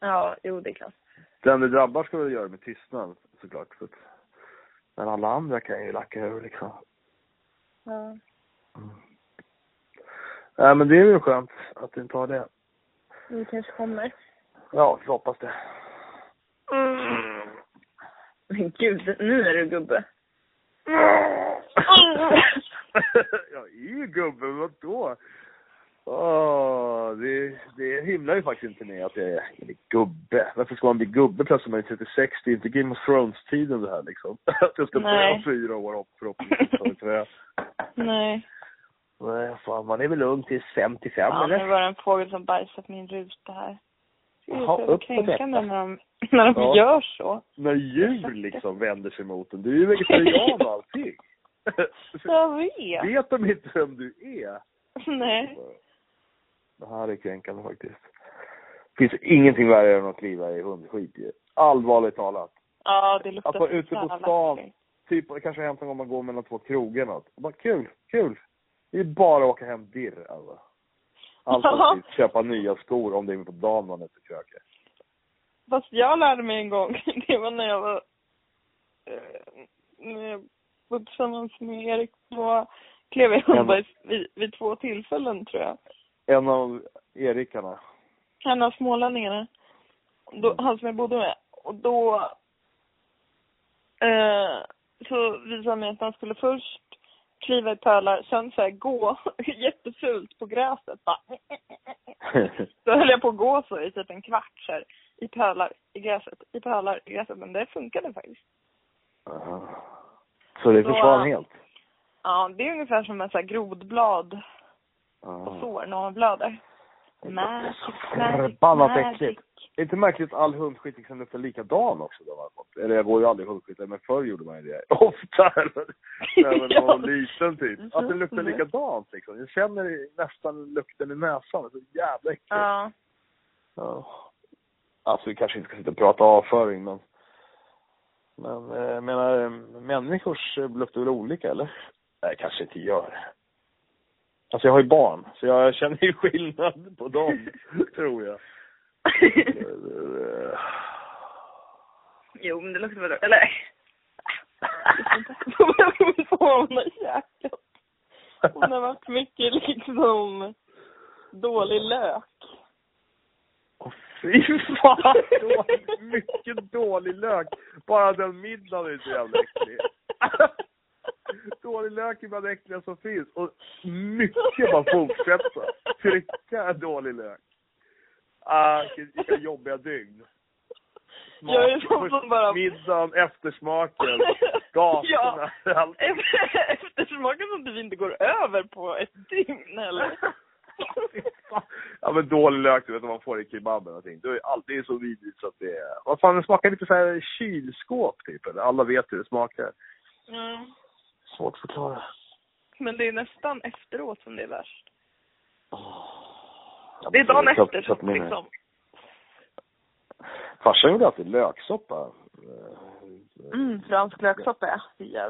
Ja, jo det är klart. Den det drabbar ska väl göra det med tystnad såklart. För men alla andra kan ju lacka över liksom. Ja. Mm. Nej men det är ju skönt att du inte har det. Det kanske kommer. Ja, jag hoppas det. Men gud, nu är du gubbe. (laughs) jag är ju gubbe, vadå? Åh, det, det himlar ju faktiskt inte med att jag är gubbe. Varför ska man bli gubbe plötsligt när man är 36? Det är inte Game of Thrones-tiden det här liksom. (laughs) Att jag ska dö fyra år upp förhoppningsvis. Nej. Nej, fan man är väl ung till 55 Ja, eller? nu var det en fågel som bajsade på min ruta här. Jaha, upp på detta. när de, (laughs) när de Ja. gör så. När djur liksom vänder sig mot en. Du är ju vegetarian och allting. (laughs) Jag vet. Vet de inte vem du är? Nej. Det här är kränkande faktiskt. Det finns ingenting värre än att kliva i hundskit. Allvarligt talat. Ja, det luktar Att vara så ute på stan. Typ, det kanske har hänt en gång man går mellan två krogar eller något. Och bara kul, kul. Det är bara att åka hem dirr alltså. Alternativt köpa nya skor om det är på dagen man är på köket. Fast jag lärde mig en gång, (laughs) det var när jag var, eh, när jag var tillsammans med Erik på, klev i hundbajs vid, vid två tillfällen tror jag. En av Erikarna. En av smålänningarna. Då, han som jag bodde med. Och då eh, så visade han mig att man skulle först kliva i pölar, sen så här gå (laughs) jättefult på gräset. Bara. (laughs) Då höll jag på att gå så i typ en kvart så här, i pölar i gräset, i pölar i gräset. Men det funkade faktiskt. Aha. Så det försvann helt? Ja, det är ungefär som en så här grodblad Aha. sår när man blöder. Magic, förbannat äckligt. Är inte märkligt att all hundskit liksom luktar likadan också? Då? Eller jag går ju aldrig hundskit, men förr gjorde man ju det. (laughs) Ofta. Även (laughs) när man var liten typ. Att det luktar likadant liksom. Jag känner nästan lukten i näsan. Det är så jävla äckligt. Ja. Ja. Alltså vi kanske inte ska sitta och prata avföring men men eh, jag menar eh, människors eh, luktar väl olika eller? Nej kanske inte gör. Alltså jag har ju barn så jag känner ju skillnad på dem (laughs) tror jag. Jo, men det luktar väl... Eller... Hon har jäklat. Hon har varit mycket liksom dålig lök. Åh fy fan! Dålig, mycket dålig lök. Bara den middagen är så jävla äcklig. (laughs) (laughs) Dålig lök är bland det äckliga som finns. Och mycket bara fortsätta. Trycka dålig lök. Ah, vilka, jobbiga dygn. Jag är sån som bara- Middagen, eftersmaken, (laughs) gatorna, allt. (laughs) Eftersmaken som typ inte går över på ett dygn eller? ja men dålig lök, du vet om man får i kebaben och allting. Det är alltid så vidrigt så att det är... Vad fan, det smakar lite så här kylskåp typ. Eller? Alla vet hur det smakar. Mm. Svårt att förklara. Men det är nästan efteråt som det är värst. Ja, Det är dagen men efter så att som min- liksom. Farsan gjorde alltid löksoppa. Mm, fransk löksoppa ja.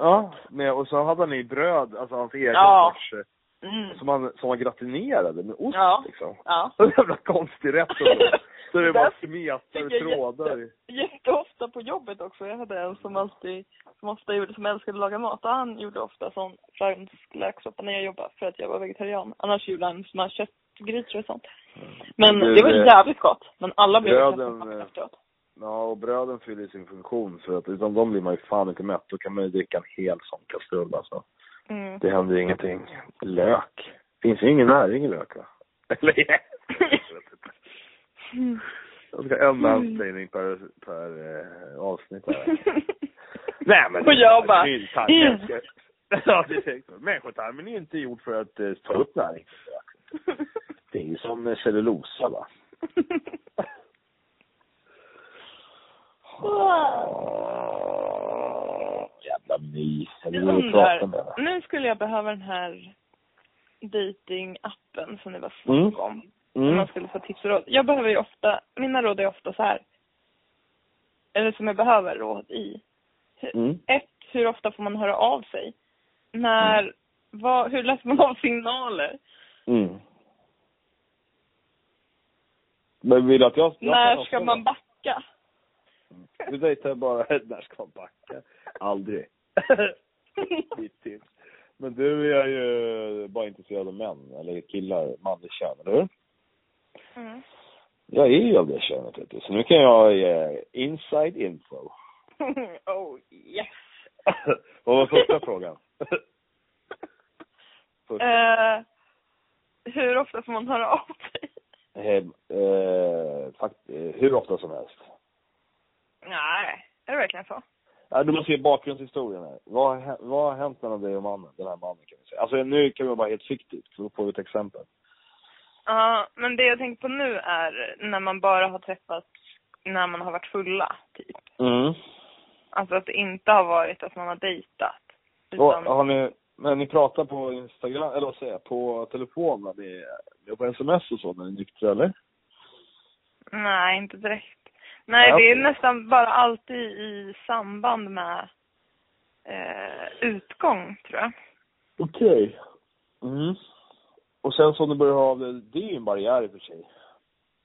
Ja, med, och så hade han i bröd, alltså hans egen Ja. sorts, eh, Mm. som han, som han gratinerade med ost Ja. liksom. Ja. (laughs) Så jävla konstig rätt. (laughs) Så det bara smetar trådar. Jätteofta på jobbet också. Jag hade en som alltid, som ofta gjorde, som älskade att laga mat. Och han gjorde ofta sån fransk löksoppa när jag jobbade för att jag var vegetarian. Annars gjorde han såna köttgrytor och sånt. Men Du, det var eh, jävligt gott. Men alla blev bröden, ju eh, efteråt. Ja, och bröden fyller sin funktion för att utan dem blir man ju fan inte mätt. Då kan man ju dricka en hel sån kastrull alltså. Mm. Det händer ju ingenting. Lök. Finns ju ingen näring i lök va? (laughs) Eller? Jag ska ha en mansplaining per, per eh, avsnitt här. (laughs) Nej men Och jag bara, Ja, det är säkert. Människotarmen är inte gjord för att eh, ta upp näring. (laughs) Det är ju som eh, cellulosa va. (laughs) Jävla mys. Jag Jag vill inte prata med undrar, dig. nu skulle jag behöva den här datingappen som det var Mm. snack om. Om Mm. man skulle få tips och råd. Jag behöver ju ofta, mina råd är ofta så här. Eller som jag behöver råd i. Mm. Ett, hur ofta får man höra av sig? När, vad, hur läser man av signaler? Mm. Men vill att jag... jag När ska man backa? Du dejtar bara, (laughs) när ska man backa? Aldrig. (laughs) Mitt tips. Men du är ju bara intresserad av män, eller killar, manlig kön, eller hur? Mm. Jag är ju av det könet, vet du. Så nu kan jag ge inside info. (laughs) oh yes. (laughs) Vad var första frågan? Första. (laughs) Eh, hur ofta får man höra av sig? Eh, eh, fakt, eh, hur ofta som helst. Nej, är det verkligen så? Ja, du måste ge bakgrundshistorien här. Vad, vad har hänt mellan dig och mannen, den här mannen kan vi säga? Alltså nu kan vi vara helt fiktivt, för då får vi ett exempel. Ja, men det jag tänker på nu är när man bara har träffats när man har varit fulla, typ. Mm. Alltså att det inte har varit att man har dejtat. Och, Utan, har ni, men ni pratar på Instagram, eller vad säger jag, på telefon när ni, på sms och så när ni är nyktra eller? Nej, inte direkt. Nej, det är nästan bara alltid i samband med eh, utgång, tror jag. Okej. Mm. Och sen så om du börjar höra av dig, det är ju en barriär i och för sig.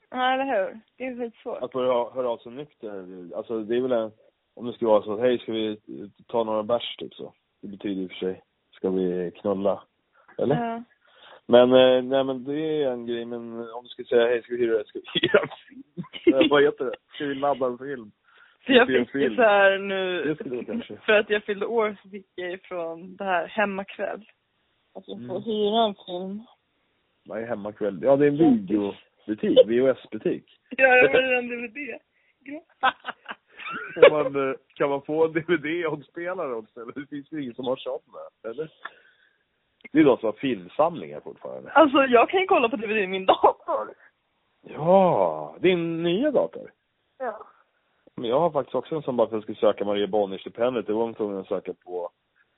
Ja, eller hur? Det är skitsvårt. Att börja hö- höra av sig nykter, alltså det är väl en, om det skulle vara så att hej ska vi ta några bärs typ så. Det betyder i och för sig, ska vi knulla? Eller? Ja. Men, eh, nej men det är en grej, men om du skulle säga hej ska vi hyra, ska vi hyra en film? Eh, (laughs) Vad heter det? Ska vi ladda en film? För jag fick ju film. så här nu, (laughs) för att jag fyllde år så fick jag ifrån det här hemmakväll. Att jag får Mm. hyra en film. Vad är hemmakväll? Ja det är en videobutik, VHS-butik. (laughs) Ja, jag vill en DVD. (laughs) Kan man, eh, kan man få en DVD-omspelare också? Eller det finns ju ingen som har sådana, eller? Det är de som har filmsamlingar fortfarande. Alltså jag kan ju kolla på DVD i min dator. Ja, din nya dator? Ja. Men jag har faktiskt också en som bara för att jag skulle söka Maria Bonnier-stipendiet. Det var man tvungen att söka på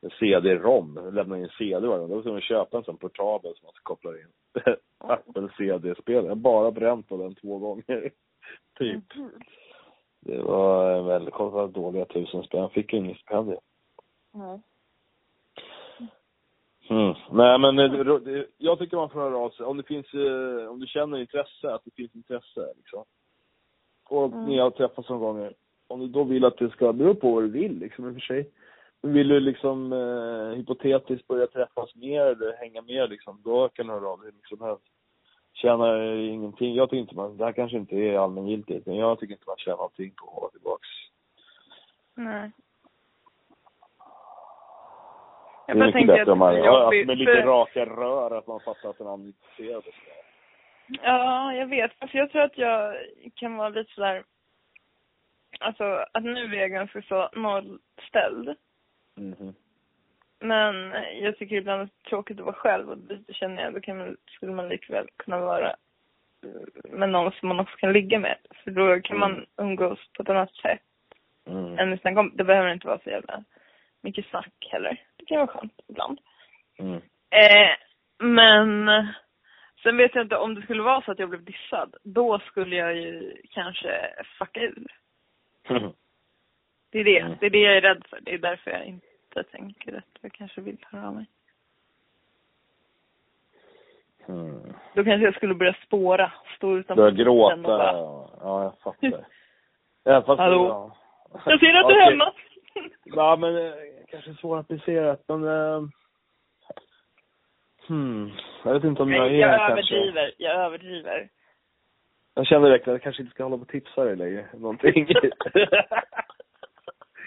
en CD-ROM. Lämna in CD varje. Då var att köpa en sån portabel som man ska koppla in. (laughs) Apple CD-spelare. Jag har bara bränt på den två gånger. (laughs) typ. Det var väl, kostade dåliga tusen spänn. Jag fick ju inget stipendium. Nej. Mm. Nej men det, det, jag tycker man får höra av sig. Om det finns, eh, om du känner intresse, att det finns intresse liksom. Och Mm. ni har träffats några gånger. Om du då vill att det ska, bero på vad du vill liksom i och för sig. Vill du liksom eh, hypotetiskt börja träffas mer eller hänga mer liksom, då kan du höra av dig hur mycket som helst. Tjänar ingenting. Jag tycker inte man, det här kanske inte är allmängiltigt, men jag tycker inte man tjänar någonting på att hålla tillbaks. Nej. Det Jag är bara mycket bättre att om man, det är ja, alltså med lite för- raka rör, att man fattar att den andra är intresserad. Ja, jag vet. För jag tror att jag kan vara lite sådär... Alltså, att nu är jag ganska så nollställd. Mhm. Men jag tycker ibland att det är tråkigt att vara själv och det känner jag, då kan man, skulle man likväl kunna vara med någon som man också kan ligga med. För då kan man umgås på ett annat sätt Mm. än med sina kompisar. Det behöver inte vara så jävla mycket snack heller. Det kan vara skönt ibland. Mm. Eh, men sen vet jag inte om det skulle vara så att jag blev dissad. Då skulle jag ju kanske fucka ur. (laughs) Det är det. Mm. Det är det jag är rädd för. Det är därför jag inte tänker att jag kanske vill höra av mig. Mm. Då kanske jag skulle börja spåra. Stå utanför Börja gråta. bara, Ja, jag fattar. (laughs) Ja, fast, Hallå? Ja. Jag ser att du är hemma. (laughs) Ja, men eh, kanske svårapplicerat, men... Eh, hmm. Jag vet inte om jag är jag kanske. överdriver. Jag överdriver. Jag känner direkt att jag kanske inte ska hålla på och tipsa dig längre. Någonting. (laughs)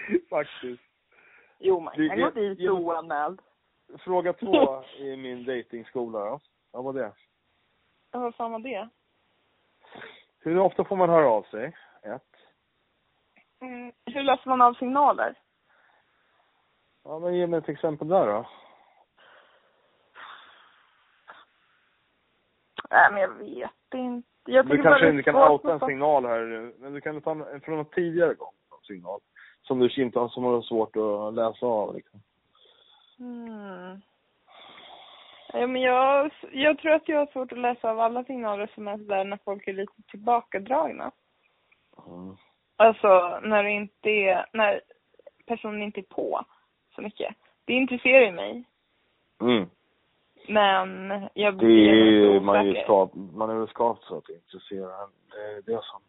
(laughs) Faktiskt. Jo, man kan gå dit oanmäld. Fråga två (laughs) i min datingskola då. Vad det? Ja, vad fan var det? Hur ofta får man höra av sig? Ett. Mm. Hur läser man av signaler? Ja, men ge mig ett exempel där då. Nej, men jag vet inte. Jag Du kanske inte kan outa en signal här nu, men du kan ta en från en tidigare gång, signal. Som du inte har, som har svårt att läsa av liksom. Mm. Ja, men jag, jag tror att jag har svårt att läsa av alla signaler som är sådär när folk är lite tillbakadragna. Mm. Alltså när det inte är, när personen inte är på så mycket. Det intresserar ju mig. Mm. Men jag Det blir är ju, man är ju skap, man är väl skapt så att det intresserar en. Det är det som.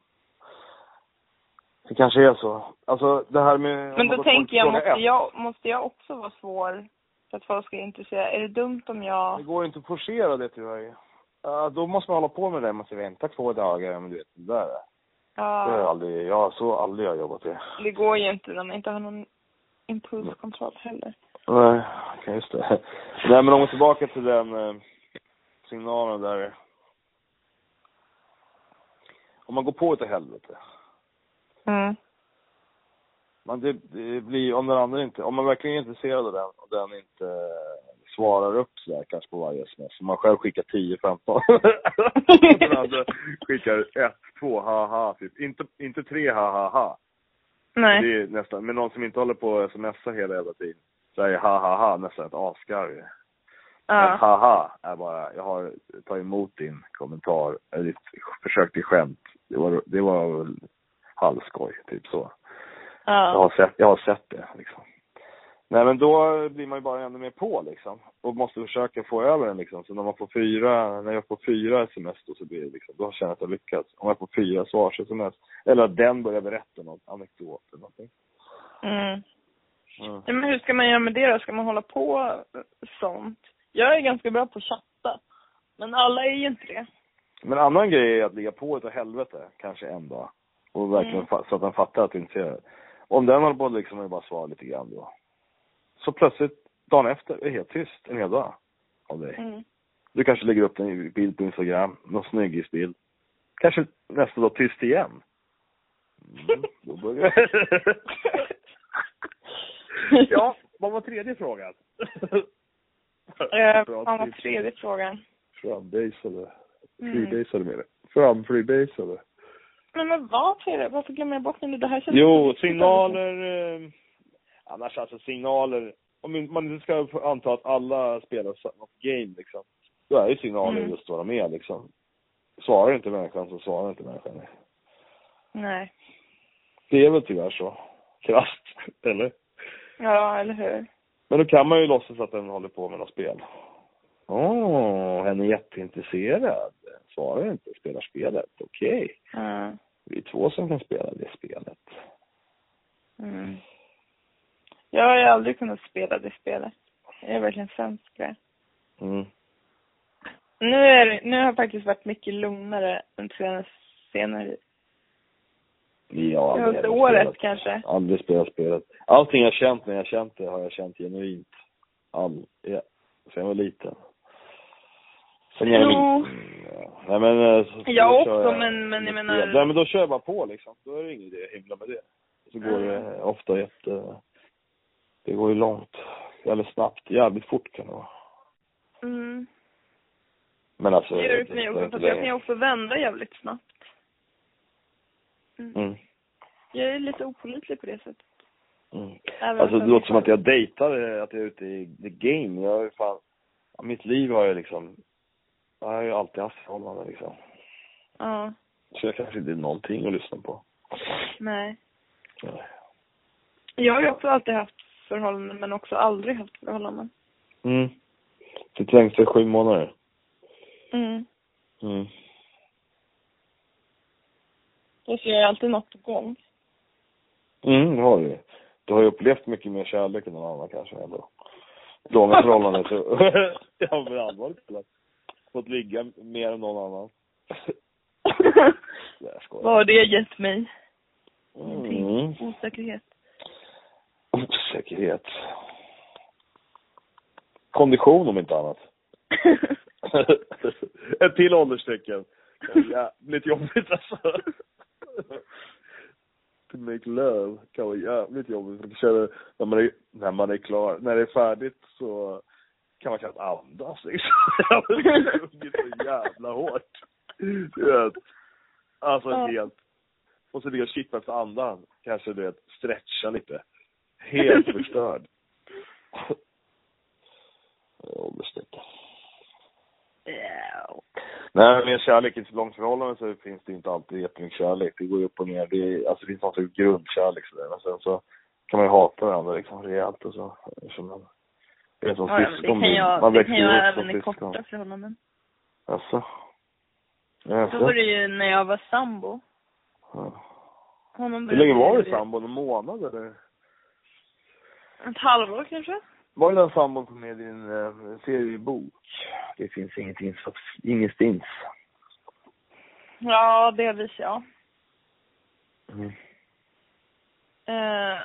Det kanske är så. Alltså det här med. Men då tänker jag, måste ett, jag, måste jag också vara svår för att folk ska intressera? Är det dumt om Det jag... går inte att forcera det tyvärr. Ja, då måste man hålla på med det. Man måste vänta två dagar. Men du vet, det där. Det har jag Ja, aldrig, jag så aldrig jag jobbat det. det går ju inte när man inte har någon impulskontroll heller. Nej, okej just det. Nej men om vi tillbaka till den eh, signalen där. Om man går på utav helvete. Mm. Man, det, det blir, om den andra inte, om man verkligen är intresserad av den och den inte svarar upp sådär kanske på varje sms. Om man själv skickar 10, 15. (laughs) och den andra skickar 1, 2, ha ha typ. Inte, inte 3, ha ha. Nej. Det är nästan, men någon som inte håller på att smsa hela jävla tiden. Säger ha ha ha nästan ett asgarv. Men Ja. haha är bara, jag har tagit emot din kommentar, eller ditt försök till skämt. Det var, det var halvskoj, typ så. Jag Ja. har sett, jag har sett det liksom. Nej men då blir man ju bara ännu mer på liksom. Och måste försöka få över den liksom. Så när man får fyra, när jag får fyra sms då så blir det liksom, då känner jag att jag lyckats. Om jag får fyra svars-sms. Eller att den börjar berätta någon anekdot eller någonting. Mm. Mm. Ja, men hur ska man göra med det då? Ska man hålla på sånt? Jag är ganska bra på att chatta. Men alla är ju inte det. Men en annan grej är att ligga på utav helvete, kanske en dag. Och verkligen Mm. så att den fattar att du inte det. Om den håller på liksom och bara svarar lite grann då. Så plötsligt, dagen efter, är det helt tyst en hel dag av dig. Mm. Du kanske lägger upp en bild på Instagram, någon snyggisbild. Kanske nästa dag tyst igen. Mm, då börjar (laughs) Ja, vad var tredje frågan? Eh, vad tips. tredje frågan. Frambasade. Mm. Freebasade med det. Framfreebasade. Men vad var tredje? Varför glömmer jag bort det nu? Det här känns Jo, signaler. Eh, annars alltså signaler. Om man inte ska anta att alla spelar något game liksom. Då är ju signaler Mm. just att vara med liksom. Svarar inte människan så svarar inte människan. Nej. Det är väl tyvärr så. Krasst, eller? Ja, eller hur? Men då kan man ju låtsas att den håller på med något spel. Åh, oh, är jätteintresserad. Svarar inte, spelar spelet. Okej. Ja. Vi är två som kan spela det spelet. Mm. Jag har ju aldrig kunnat spela det spelet. Jag är verkligen sämst på det. Mm. Nu, är det, nu har jag faktiskt varit mycket lugnare än senaste, senare. Aldrig Senaste året spelat. kanske. Aldrig spelat spelet. Allting jag känt när jag känt det har jag känt genuint. All, ja. Sen jag var liten. Sen jag Jo. Mm, ja. Nej men. eh, Jag också, men- men jag menar-. Nej men då kör jag bara på liksom. Då är det ingen idé att himla med det. Så går Mm. det ofta jätte, det går ju långt. Eller snabbt. Jävligt fort kan det vara. Mm. Men alltså. Det gör det för mig också, att jag kan ju också vända jävligt snabbt. Mm. Mm. Jag är lite opålitlig på det sättet. Mm. Även Alltså det låter som att jag dejtar, eh, att jag är ute i the game. Jag har ju fan, mitt liv har jag liksom, jag har ju alltid haft förhållanden liksom. Ja, Så jag kanske inte är någonting att lyssna på. nej. Nej. Jag har ju också alltid haft förhållanden, men också aldrig haft förhållanden. Mm. Du tänkte sju månader? Mm. Mm. Jag ser alltid något på gång. Mm, det har du. Du har ju upplevt mycket mer kärlek än någon annan kanske ändå. Långa förhållanden så, (laughs) ja men allvarligt talat. Fått ligga mer än någon annan. (laughs) Skojar. Vad har det gett mig? Ingenting. Mm. Osäkerhet. Osäkerhet. Kondition om inte annat. (laughs) Ett till ålderstecken. jävligt jobbigt alltså. To make love kan vara jävligt jobbigt. För känner, när man är, när man är klar, när det är färdigt så kan man knappt andas liksom. (laughs) Jag har sjungit så jävla hårt. Du vet. Alltså Ja. helt. Och så ligga och kippa efter andan. Kanske du vet, stretcha lite. Helt (laughs) förstörd. Åldersstreck. Ja. Nej, med kärlek i ett långt förhållande så finns det inte alltid jättemycket kärlek. Det går ju upp och ner. Det, är, alltså, det finns någon typ grundkärlek sådär. Men sen så kan man ju hata varandra liksom rejält och så. Som man, är som Ja, det kan jag, man det kan jag som även i syskon. korta förhållanden. Alltså. Så var det ju när jag var sambo. Ja. Hur länge var du sambo? En månad eller? Ett halvår kanske? Var det den sambon som med i din eh, seriebok? Det finns ingenting, ingenstans. Ja, delvis ja. Mm. Eh,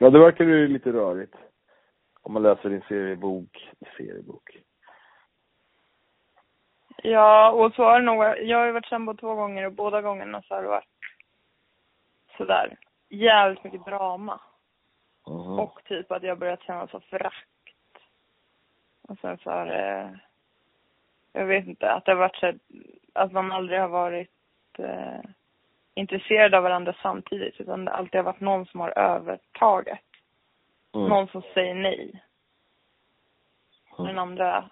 Ja, det verkar ju lite rörigt. Om man läser din seriebok. Seriebok. ja, och så har det nog, jag har ju varit sambo två gånger och båda gångerna så har det varit sådär jävligt mycket drama. Mhm. Och typ att jag börjat känna så förakt. Och sen så har det, jag vet inte, att det har varit så att man aldrig har varit eh, intresserad av varandra samtidigt utan det alltid har varit någon som har övertaget. Mm. Någon som säger nej. När Mm. den andra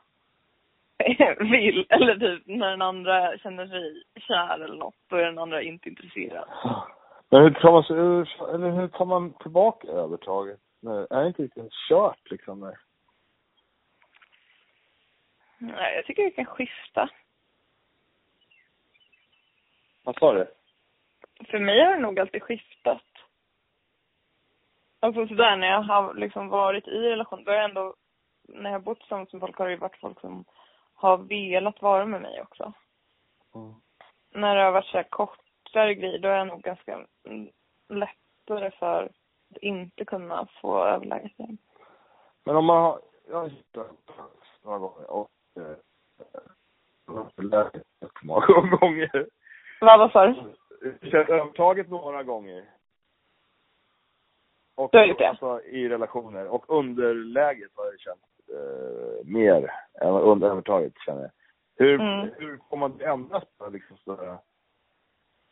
(laughs) vill, eller typ när den andra känner sig kär eller något, då är den andra inte intresserad. Men hur tar man, sig ur- eller hur tar man tillbaka övertaget? Nej, är det inte riktigt kört liksom? Nej. Nej, jag tycker vi kan skifta. Vad sa du? För mig har det nog alltid skiftat. Alltså sådär när jag har liksom varit i relation, då har jag ändå, när jag har bott tillsammans med folk har det varit folk som har velat vara med mig också. Mm. När det har varit så kortare grejer, då är jag nog ganska lättare för att inte kunna få överläge till en. Men om man har, jag har några gånger och eh, jag har lärt mig många (laughs) gånger. Vad, vad sa du? Känt övertaget några gånger. Och? Alltså i relationer. Och underläget har jag känt eh, mer än under övertaget känner jag. Hur, Mm. hur får man det ändras på liksom sådär?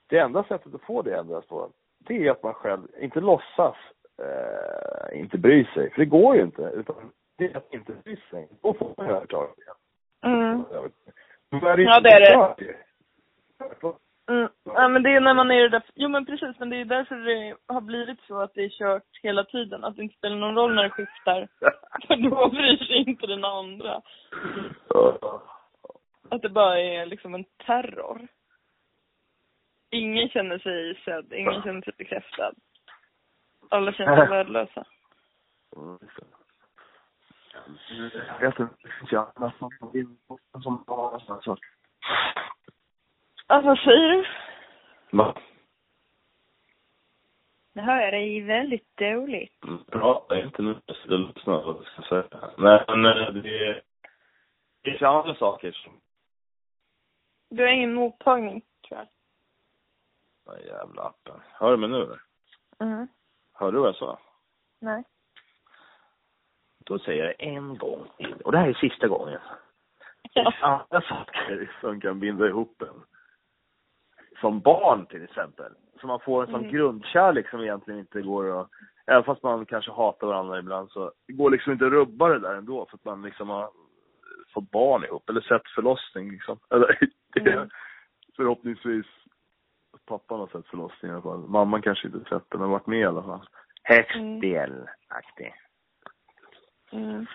Det enda sättet att få det ändras på, det är att man själv inte låtsas eh, inte bry sig. För det går ju inte. Utan det är att inte bry sig. Då får man övertaget igen. Mm. Det Ja, det är det. det. Mm. Ja, men det är när man är där, jo men precis, men det är därför det har blivit så att det är kört hela tiden. Att det inte spelar någon roll när det skiftar. (laughs) För då bryr sig inte den andra. Att det bara är liksom en terror. Ingen känner sig sedd, ingen känner sig bekräftad. Alla känner sig värdelösa. Jag vet inte, det finns ju andra som har sådana Alltså vad säger du? Va? Nu hör jag dig väldigt dåligt. Prata inte nu, så lyssna vad du ska säga. Nej, men eh, det är, det ju andra saker som, Du har ingen mottagning, tror jag. den jävla appen. Hör du mig nu eller? Mm. Hör du vad jag sa? Nej. Då säger jag en gång till. Och det här är sista gången. Det Ja. andra saker som kan binda ihop en. Som barn till exempel. Så man får en sån Mm. grundkärlek som egentligen inte går att, även fast man kanske hatar varandra ibland så, det går liksom inte att rubba det där ändå för att man liksom har fått barn ihop eller sett förlossning liksom. (laughs) Eller, det Mm. förhoppningsvis pappan har sett förlossning i alla fall. Mamman kanske inte sett den men varit med i alla fall. Högst Mm. delaktig. Mm.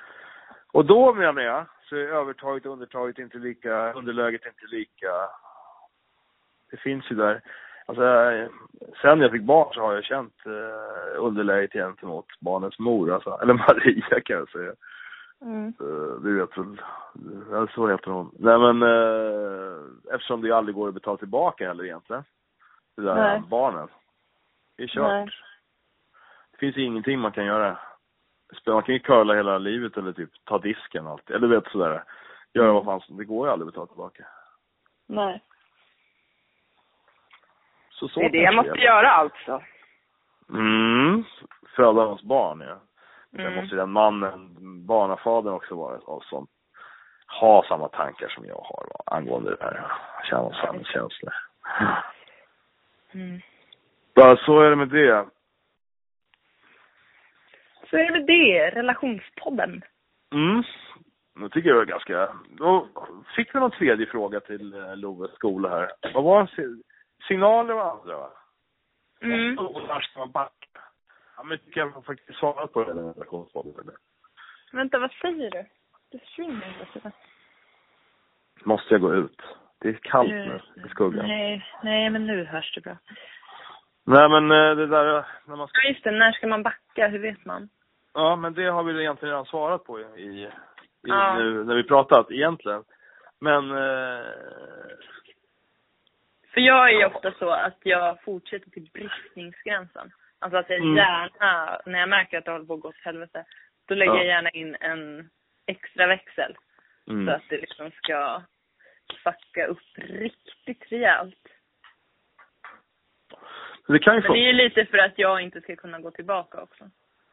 Och då menar jag, så är övertaget och undertaget inte lika, underläget inte lika. Det finns ju där. Alltså, sen jag fick barn så har jag känt eh, underläget gentemot barnens mor, alltså. Eller (laughs) Maria kan jag säga. Mm. Du vet väl, ja, så heter hon. Nej men, eh, eftersom det aldrig går att betala tillbaka heller egentligen. Det där Nej. barnen. Det är kört. Nej. Det finns ingenting man kan göra. Man kan ju curla hela livet eller typ ta disken och allt. Eller du vet sådär. Göra vad fan som, det går ju aldrig att betala tillbaka. Nej. Så, så Det är det jag måste göra alltså. Mm. Föda hans barn, ja. Det Mm. måste den mannen, barnafadern också vara som ha samma tankar som jag har va, angående det här. Känna samma känslor. Mm. Ja, så är det med det. Så är det med det, relationspodden. Mm. Nu tycker jag det var ganska... Då fick vi någon tredje fråga till eh, Loves skola här. Vad var si- signaler och andra va? Mm. Och när ska man backa? Ja, men tycker jag faktiskt svarat på relationspodden. eller? Vänta, vad säger du? Det försvinner inte. Måste jag gå ut? Det är kallt nu i skuggan. Nej, nej, men nu hörs det bra. Nej men eh, det där när man ska... Ja, just det. När ska man backa? Hur vet man? Ja men det har vi egentligen redan svarat på i, i, i Ja. nu när vi pratat egentligen. Men eh, För jag är ju ofta så att jag fortsätter till bristningsgränsen. Alltså att jag Mm. gärna, när jag märker att det håller på att gå åt helvete, då lägger Ja. jag gärna in en extra växel. Så mm. att det liksom ska fucka upp riktigt rejält. det kan ju Men det är funka. ju lite för att jag inte ska kunna gå tillbaka också.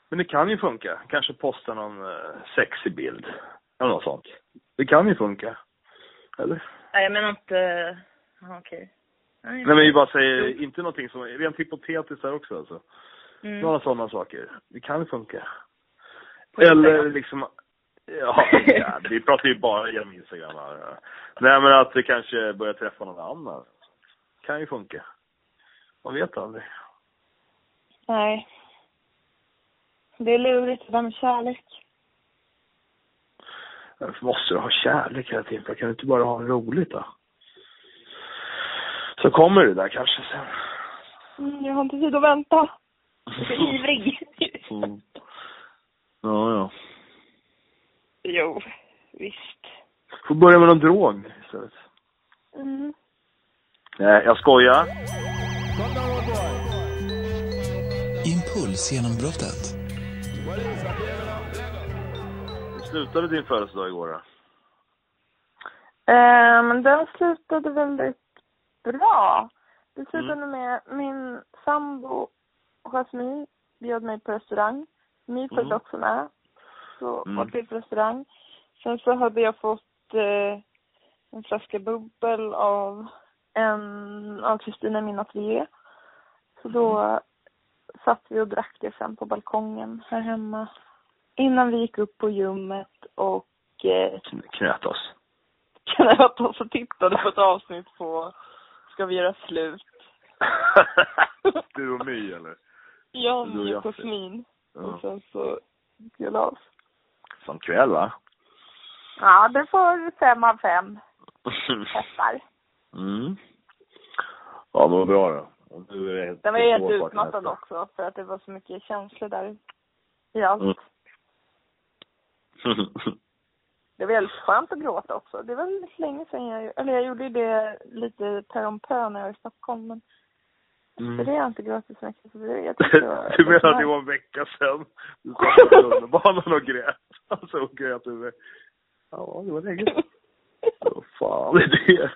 Men det kan ju funka. Kanske posta någon eh, sexig bild. Eller något sånt. Det kan ju funka. Eller? Nej, jag menar inte... Okej. Nej men vi bara säger, inte någonting som, rent hypotetiskt här också alltså. Mm. Några sådana saker. Det kan funka. På Eller Instagram. liksom, ja, ja, vi pratar ju bara genom Instagram här. ja. Nej men att det kanske börjar träffa någon annan. Kan ju funka. Man vet aldrig. Nej. Det är lurigt det där med kärlek. Varför måste du ha kärlek hela tiden? Kan du inte bara ha roligt då? Så kommer det där kanske sen. Mm, jag har inte tid att vänta. Jag är ivrig. Mm. Ja, ja. jo, visst. Får börja med någon drog istället. Mm. Nej, jag skojar. Impulsgenombrottet. Hur slutade din födelsedag igår då? Men den slutade väldigt bra. Det slutade Mm. med min sambo Jasmine bjöd mig på restaurang. My följde Mm. också med. Så Mm. var vi på restaurang. Sen så hade jag fått eh, en flaska bubbel av en av Kristina min ateljé. Så då Mm. satt vi och drack det sen på balkongen här hemma. Innan vi gick upp på gymmet och eh, Knöt oss. knöt oss och tittade på ett avsnitt på Ska vi göra slut? (laughs) du och My eller? Du och My och. Jasmin. Ja. Och sen så oss. Som kväll va? Ja, det får fem av fem (laughs) hästar. mm. Ja, men vad bra då. Nu är det Den var helt utmattad också för att det var så mycket känslor där i allt. Mm. (laughs) Det var väldigt skönt att gråta också. Det var väldigt länge sedan jag, eller jag gjorde det lite per om pö när jag var i Stockholm men Mm. det har jag inte gråtit så mycket. Så det, jag det var, (laughs) Du menar att det var en vecka sedan du satt på (laughs) tunnelbanan och grät? (laughs) Alltså och grät du Ja, det var länge sedan. Vad fan är det?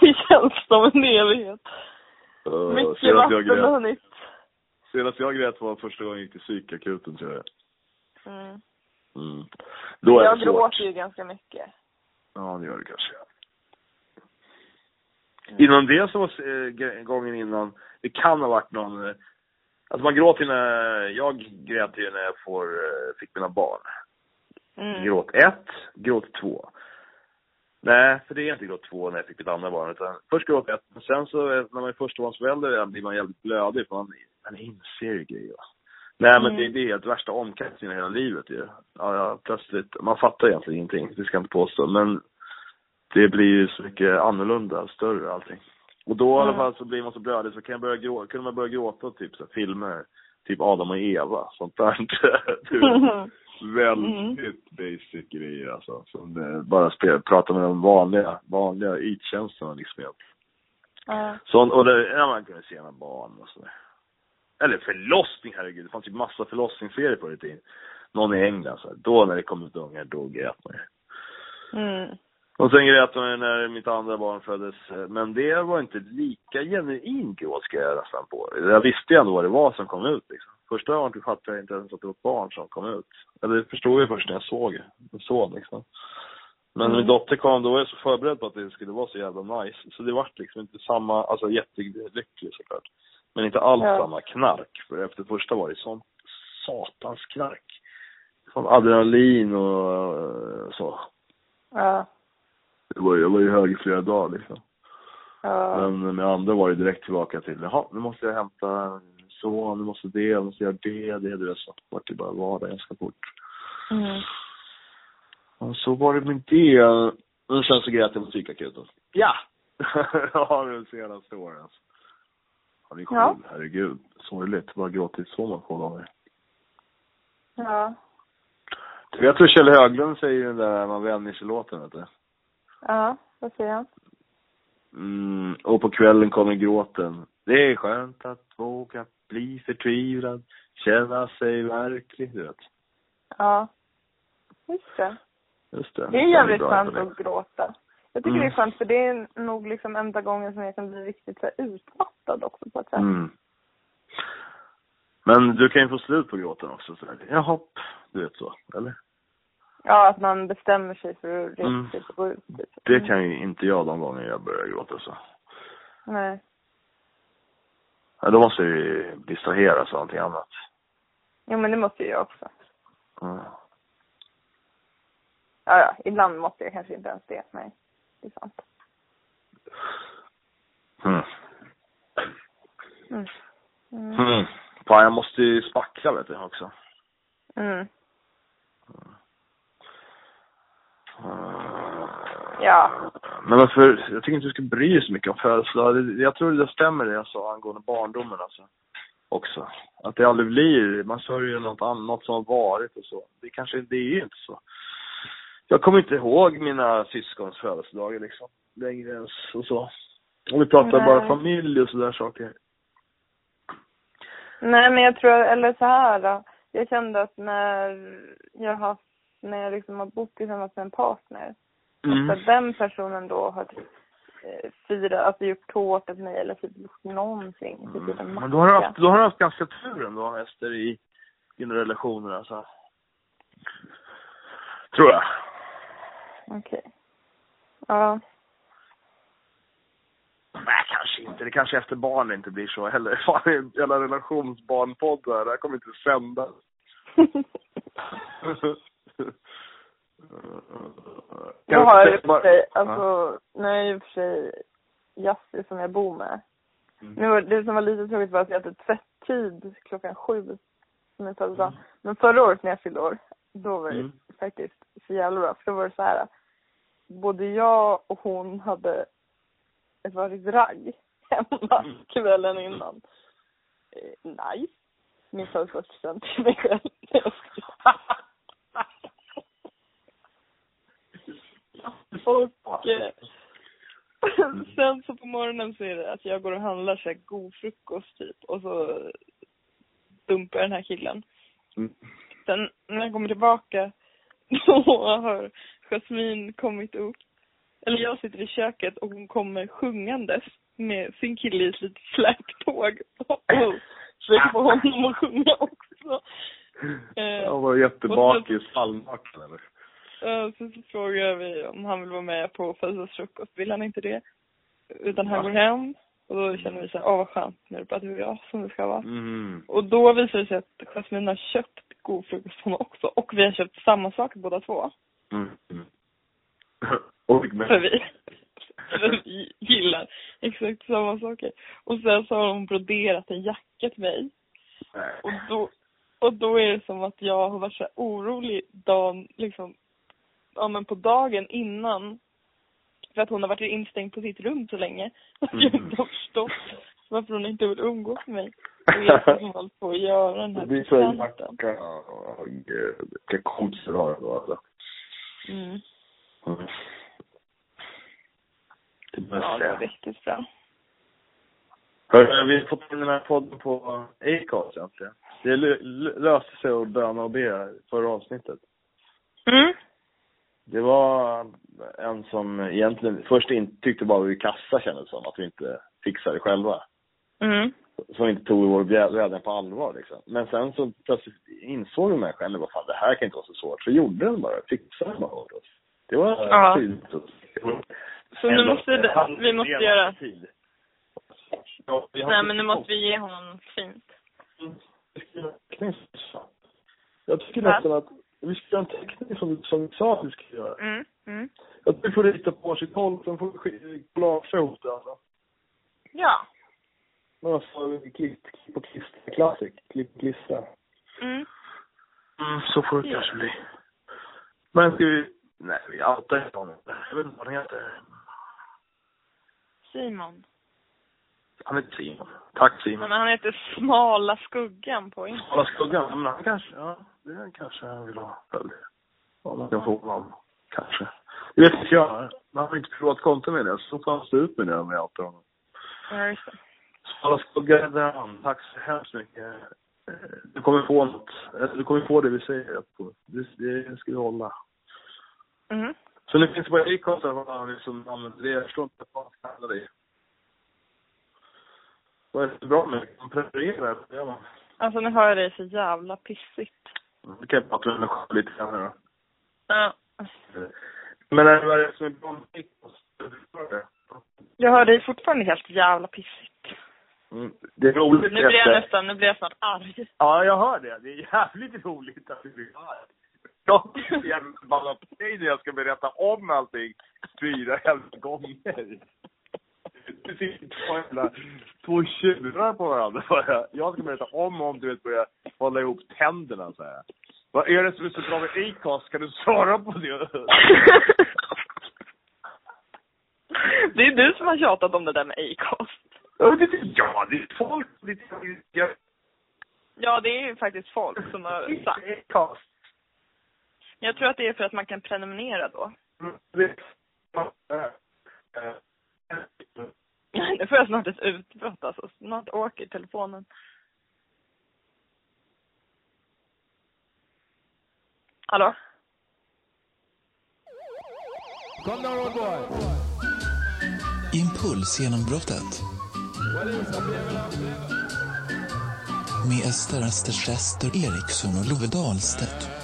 Det känns som en evighet. Uh, Mycket vatten har hunnit. senast jag grät var första gången jag gick till psykakuten tror jag. Mm. Mm. Då är Jag det svårt. gråter ju ganska mycket. Ja, det gör det kanske. Mm. Innan det så var eh, gången innan, det kan ha varit någon, eh, alltså man gråter ju när, jag grät ju när jag får, eh, fick mina barn. Mm. Gråt ett, gråt två. Nej, för det är inte gråt två när jag fick mitt andra barn, utan först gråt ett, men sen så eh, när man är förstabarnsförälder blir man jävligt blödig, för man, man inser ju grejer. Nej men Mm. det, det är helt värsta omkastningen i hela livet ju. Ja, ja, plötsligt, man fattar egentligen ingenting, det ska jag inte påstå, men det blir ju så mycket annorlunda, större allting. Och då i alla Mm. fall så blir man så blödig så kan jag börja gråta, kunde man börja gråta åt typ så filmer, typ Adam och Eva, sånt där. (laughs) (laughs) Väldigt basic grejer alltså. Som eh, bara spela, prata med de vanliga, vanliga ytkänslorna liksom. Ja. Sånt, och det, ja, man kunde se några barn och sådär. Eller förlossning, herregud. Det fanns ju massa förlossningsserier förr i tiden. Någon i England så här. Då när det kom ut ungar, då grät man ju. Mm. Och sen grät hon när mitt andra barn föddes. Men det var inte lika genuin gråt ska jag nästan på. Jag visste ju ändå vad det var som kom ut liksom. Första gången fattade jag inte ens att det var ett barn som kom ut. Eller det förstod jag först när jag såg en son liksom. Men när min dotter kom, då var jag så förberedd på att det skulle vara så jävla nice. Så det vart liksom inte samma, alltså jättelycklig såklart. Men inte alls Ja. samma knark. För efter första var det sånt satans knark. Sån adrenalin och eh, så. Ja. Det var, jag var ju hög i flera dagar liksom. Ja. Men med andra var det direkt tillbaka till, jaha, nu måste jag hämta så, nu måste det, jag måste göra det, det, du vet så. Vart det bara vardag ganska fort. Mm. Och så var det med det. Och sen så grät jag på psykakuten. Ja! (laughs) ja, de senaste åren alltså. Ja, det herregud. Sorgligt. Bara gråtit så många få gånger. Ja. Du vet hur Kjell Höglund säger den där Man vänjer sig-låten, vet du? Ja, vad säger han? Mm, och på kvällen kommer gråten. Det är skönt att våga bli förtvivlad, känna sig verklig, du vet. Ja. Just det. Just det. Det är jävligt skönt att gråta. Jag tycker Mm. det är skönt för det är nog liksom enda gången som jag kan bli riktigt så utmattad också på ett sätt. Mm. Men du kan ju få slut på gråten också. Så där. Jaha, du vet så, eller? Ja, att man bestämmer sig för att Mm. och gå ut. Typ. Det Mm. kan ju inte jag de gånger jag börjar gråta så. Nej. Ja, då måste jag ju distraheras av någonting annat. Jo, men det måste ju jag också. Mm. Ja, ja, ibland måste jag kanske inte ens det. Nej, sant. Mm. Mm. Mm. Mm. Fan, jag måste ju spackla vet du också. Mm. Mm. Ja. Men varför, jag tycker inte du ska bry dig så mycket om födelsedagar. Jag tror det stämmer det jag sa angående barndomen alltså. Också. Att det aldrig blir, man sörjer något annat som har varit och så. Det kanske, det är ju inte så. Jag kommer inte ihåg mina syskons födelsedagar liksom. Längre ens och så. Och vi pratar Nej. bara familj och sådär saker. Nej, men jag tror, eller så här då. Jag kände att när jag har, när jag liksom har bott tillsammans med en partner. Mm. Att den personen då har typ eh, alltså gjort tårta till mig eller typ gjort någonting. Typ Mm. Men då har, du haft, då har du haft ganska tur ändå, Ester, i dina relationer alltså. Tror jag. Okej. Ja. Nej, kanske inte. Det kanske efter barn inte blir så heller. (laughs) Fan, en jävla relationsbarnpodd där. Det här kommer inte sändas. (laughs) Jag har i och för sig, Ja. alltså, nu är och för sig Jassi som jag bor med. Mm. Nu, det som var lite tråkigt var att jag hade tvätt-tid klockan sju som min födelsedag. Mm. Men förra året när jag fyllde år, då var det Mm. Faktiskt så jävla bra. För då var det så här. Både jag och hon hade ett varsitt ragg (laughs) hemma Mm. kvällen innan. Eh, nice. Min födelsedagspresent till mig själv. (laughs) och eh, (laughs) sen så på morgonen så är det att jag går och handlar så här god frukost typ och så dumpar jag den här killen. Mm. Sen när jag kommer tillbaka (laughs) har Jasmine kommit upp. Eller jag sitter i köket och hon kommer sjungandes med sin kille i ett litet släptåg. Och försöker få honom att sjunga också. Eh, Jag var jättebakis, halvnaken eller? Ja, så, så frågar mig om han vill vara med på födelsedagsfrukost. Vill han inte det? Utan han Va? går hem. Och då känner vi så här, åh vad skönt, nu är det bara du och jag som det ska vara. Mm. Och då visar det sig att Jasmine har köpt god frukost mig också. Och vi har köpt samma sak båda två. Mm. Mm. Men, För vi, för vi gillar exakt samma saker. Och sen så har hon broderat en jacka till mig. Och då, och då är det som att jag har varit så orolig dagen, liksom, ja men på dagen innan. För att hon har varit instängd på sitt rum så länge. (laughs) Att jag inte har förstått varför hon inte vill umgås med mig. Och jag har hållit på att göra den här Det blir så macka. Gud. Vilka kompisar du har då alltså. Mm. Mm. Det Ja, bästa. det var riktigt bra. Hörru, vi har fått in den här podden på Acast egentligen. Det lö- lö- löste sig att böna och be förra avsnittet. Mm. Det var en som egentligen först inte tyckte bara vi kassa kändes som, att vi inte fixade det själva. Mm. Som inte tog vår vädjan på allvar liksom. Men sen så plötsligt insåg jag mig själv, vad fan det här kan inte vara så svårt. Så gjorde den bara, fixade den bara åt oss. Det var Ja. tydligt. Så nu måste det, vi måste göra... Tid. Ja, Nej men nu måste vi ge honom något fint. Jag tycker Va? nästan att vi ska göra en teckning som, som vi sa att vi ska göra. Mm. Mm. Jag tycker vi får rita på varsitt håll, sen får vi collagea ihop det alltså. Ja. Men alltså, klipp, klipp och klistra, classic. Klipp och klistra. Mm. Mm, så får det kanske bli. Men ska vi, nej vi outar inte honom. Jag vet inte vad han heter. Simon. Han heter Simon. Tack Simon. men han heter Smala Skuggan på Instagram. Alla skuggan, men han kanske, ja, det kanske han vill ha. Eller, Om man kan få honom. Kanske. Det vet inte jag. Man har inte privat konto med det, så får han stå ut med det om jag outar honom. Ja, just det. Alla skuggar där han. Tack så hemskt mycket. Eh, Du kommer få något. eh, Du kommer få det vi säger. på. Det, det ska vi hålla. Mm. Så nu finns det bara Acast där man liksom använder det. Jag förstår inte vad använda det i. Vad är det för bra med? Man prefererar det. gör man. Alltså nu hör jag dig så jävla pissigt. Det kan jag prata med mig själv lite grann då. Ja. Men är det vad är det som är bra med Acast? Du? Jag hör dig fortfarande helt jävla pissigt. Mm. Det är roligt. Nu blir jag nästan, nu blir jag snart arg. Ja, jag hör det. Det är jävligt roligt att du blir arg. Jag är så jävla förbannad på dig när jag ska berätta om allting fyra jävla gånger. Du sitter två jävla, två tjurar på varandra bara. Jag ska berätta om och om du vet börja hålla ihop tänderna så här. Vad är det som är så bra med Acast? Kan du svara på det? (laughs) Det är du som har tjatat om det där med Acast. Ja, det är folk. Det är jag. Ja, det är ju faktiskt folk som har sagt. Jag tror att det är för att man kan prenumerera då. Det- äh, (laughs) Nu får jag snart ett utbrott alltså. Snart åker telefonen. Hallå? Impulsgenombrottet. Med Ester Österstester Eriksson och Love Dahlstedt.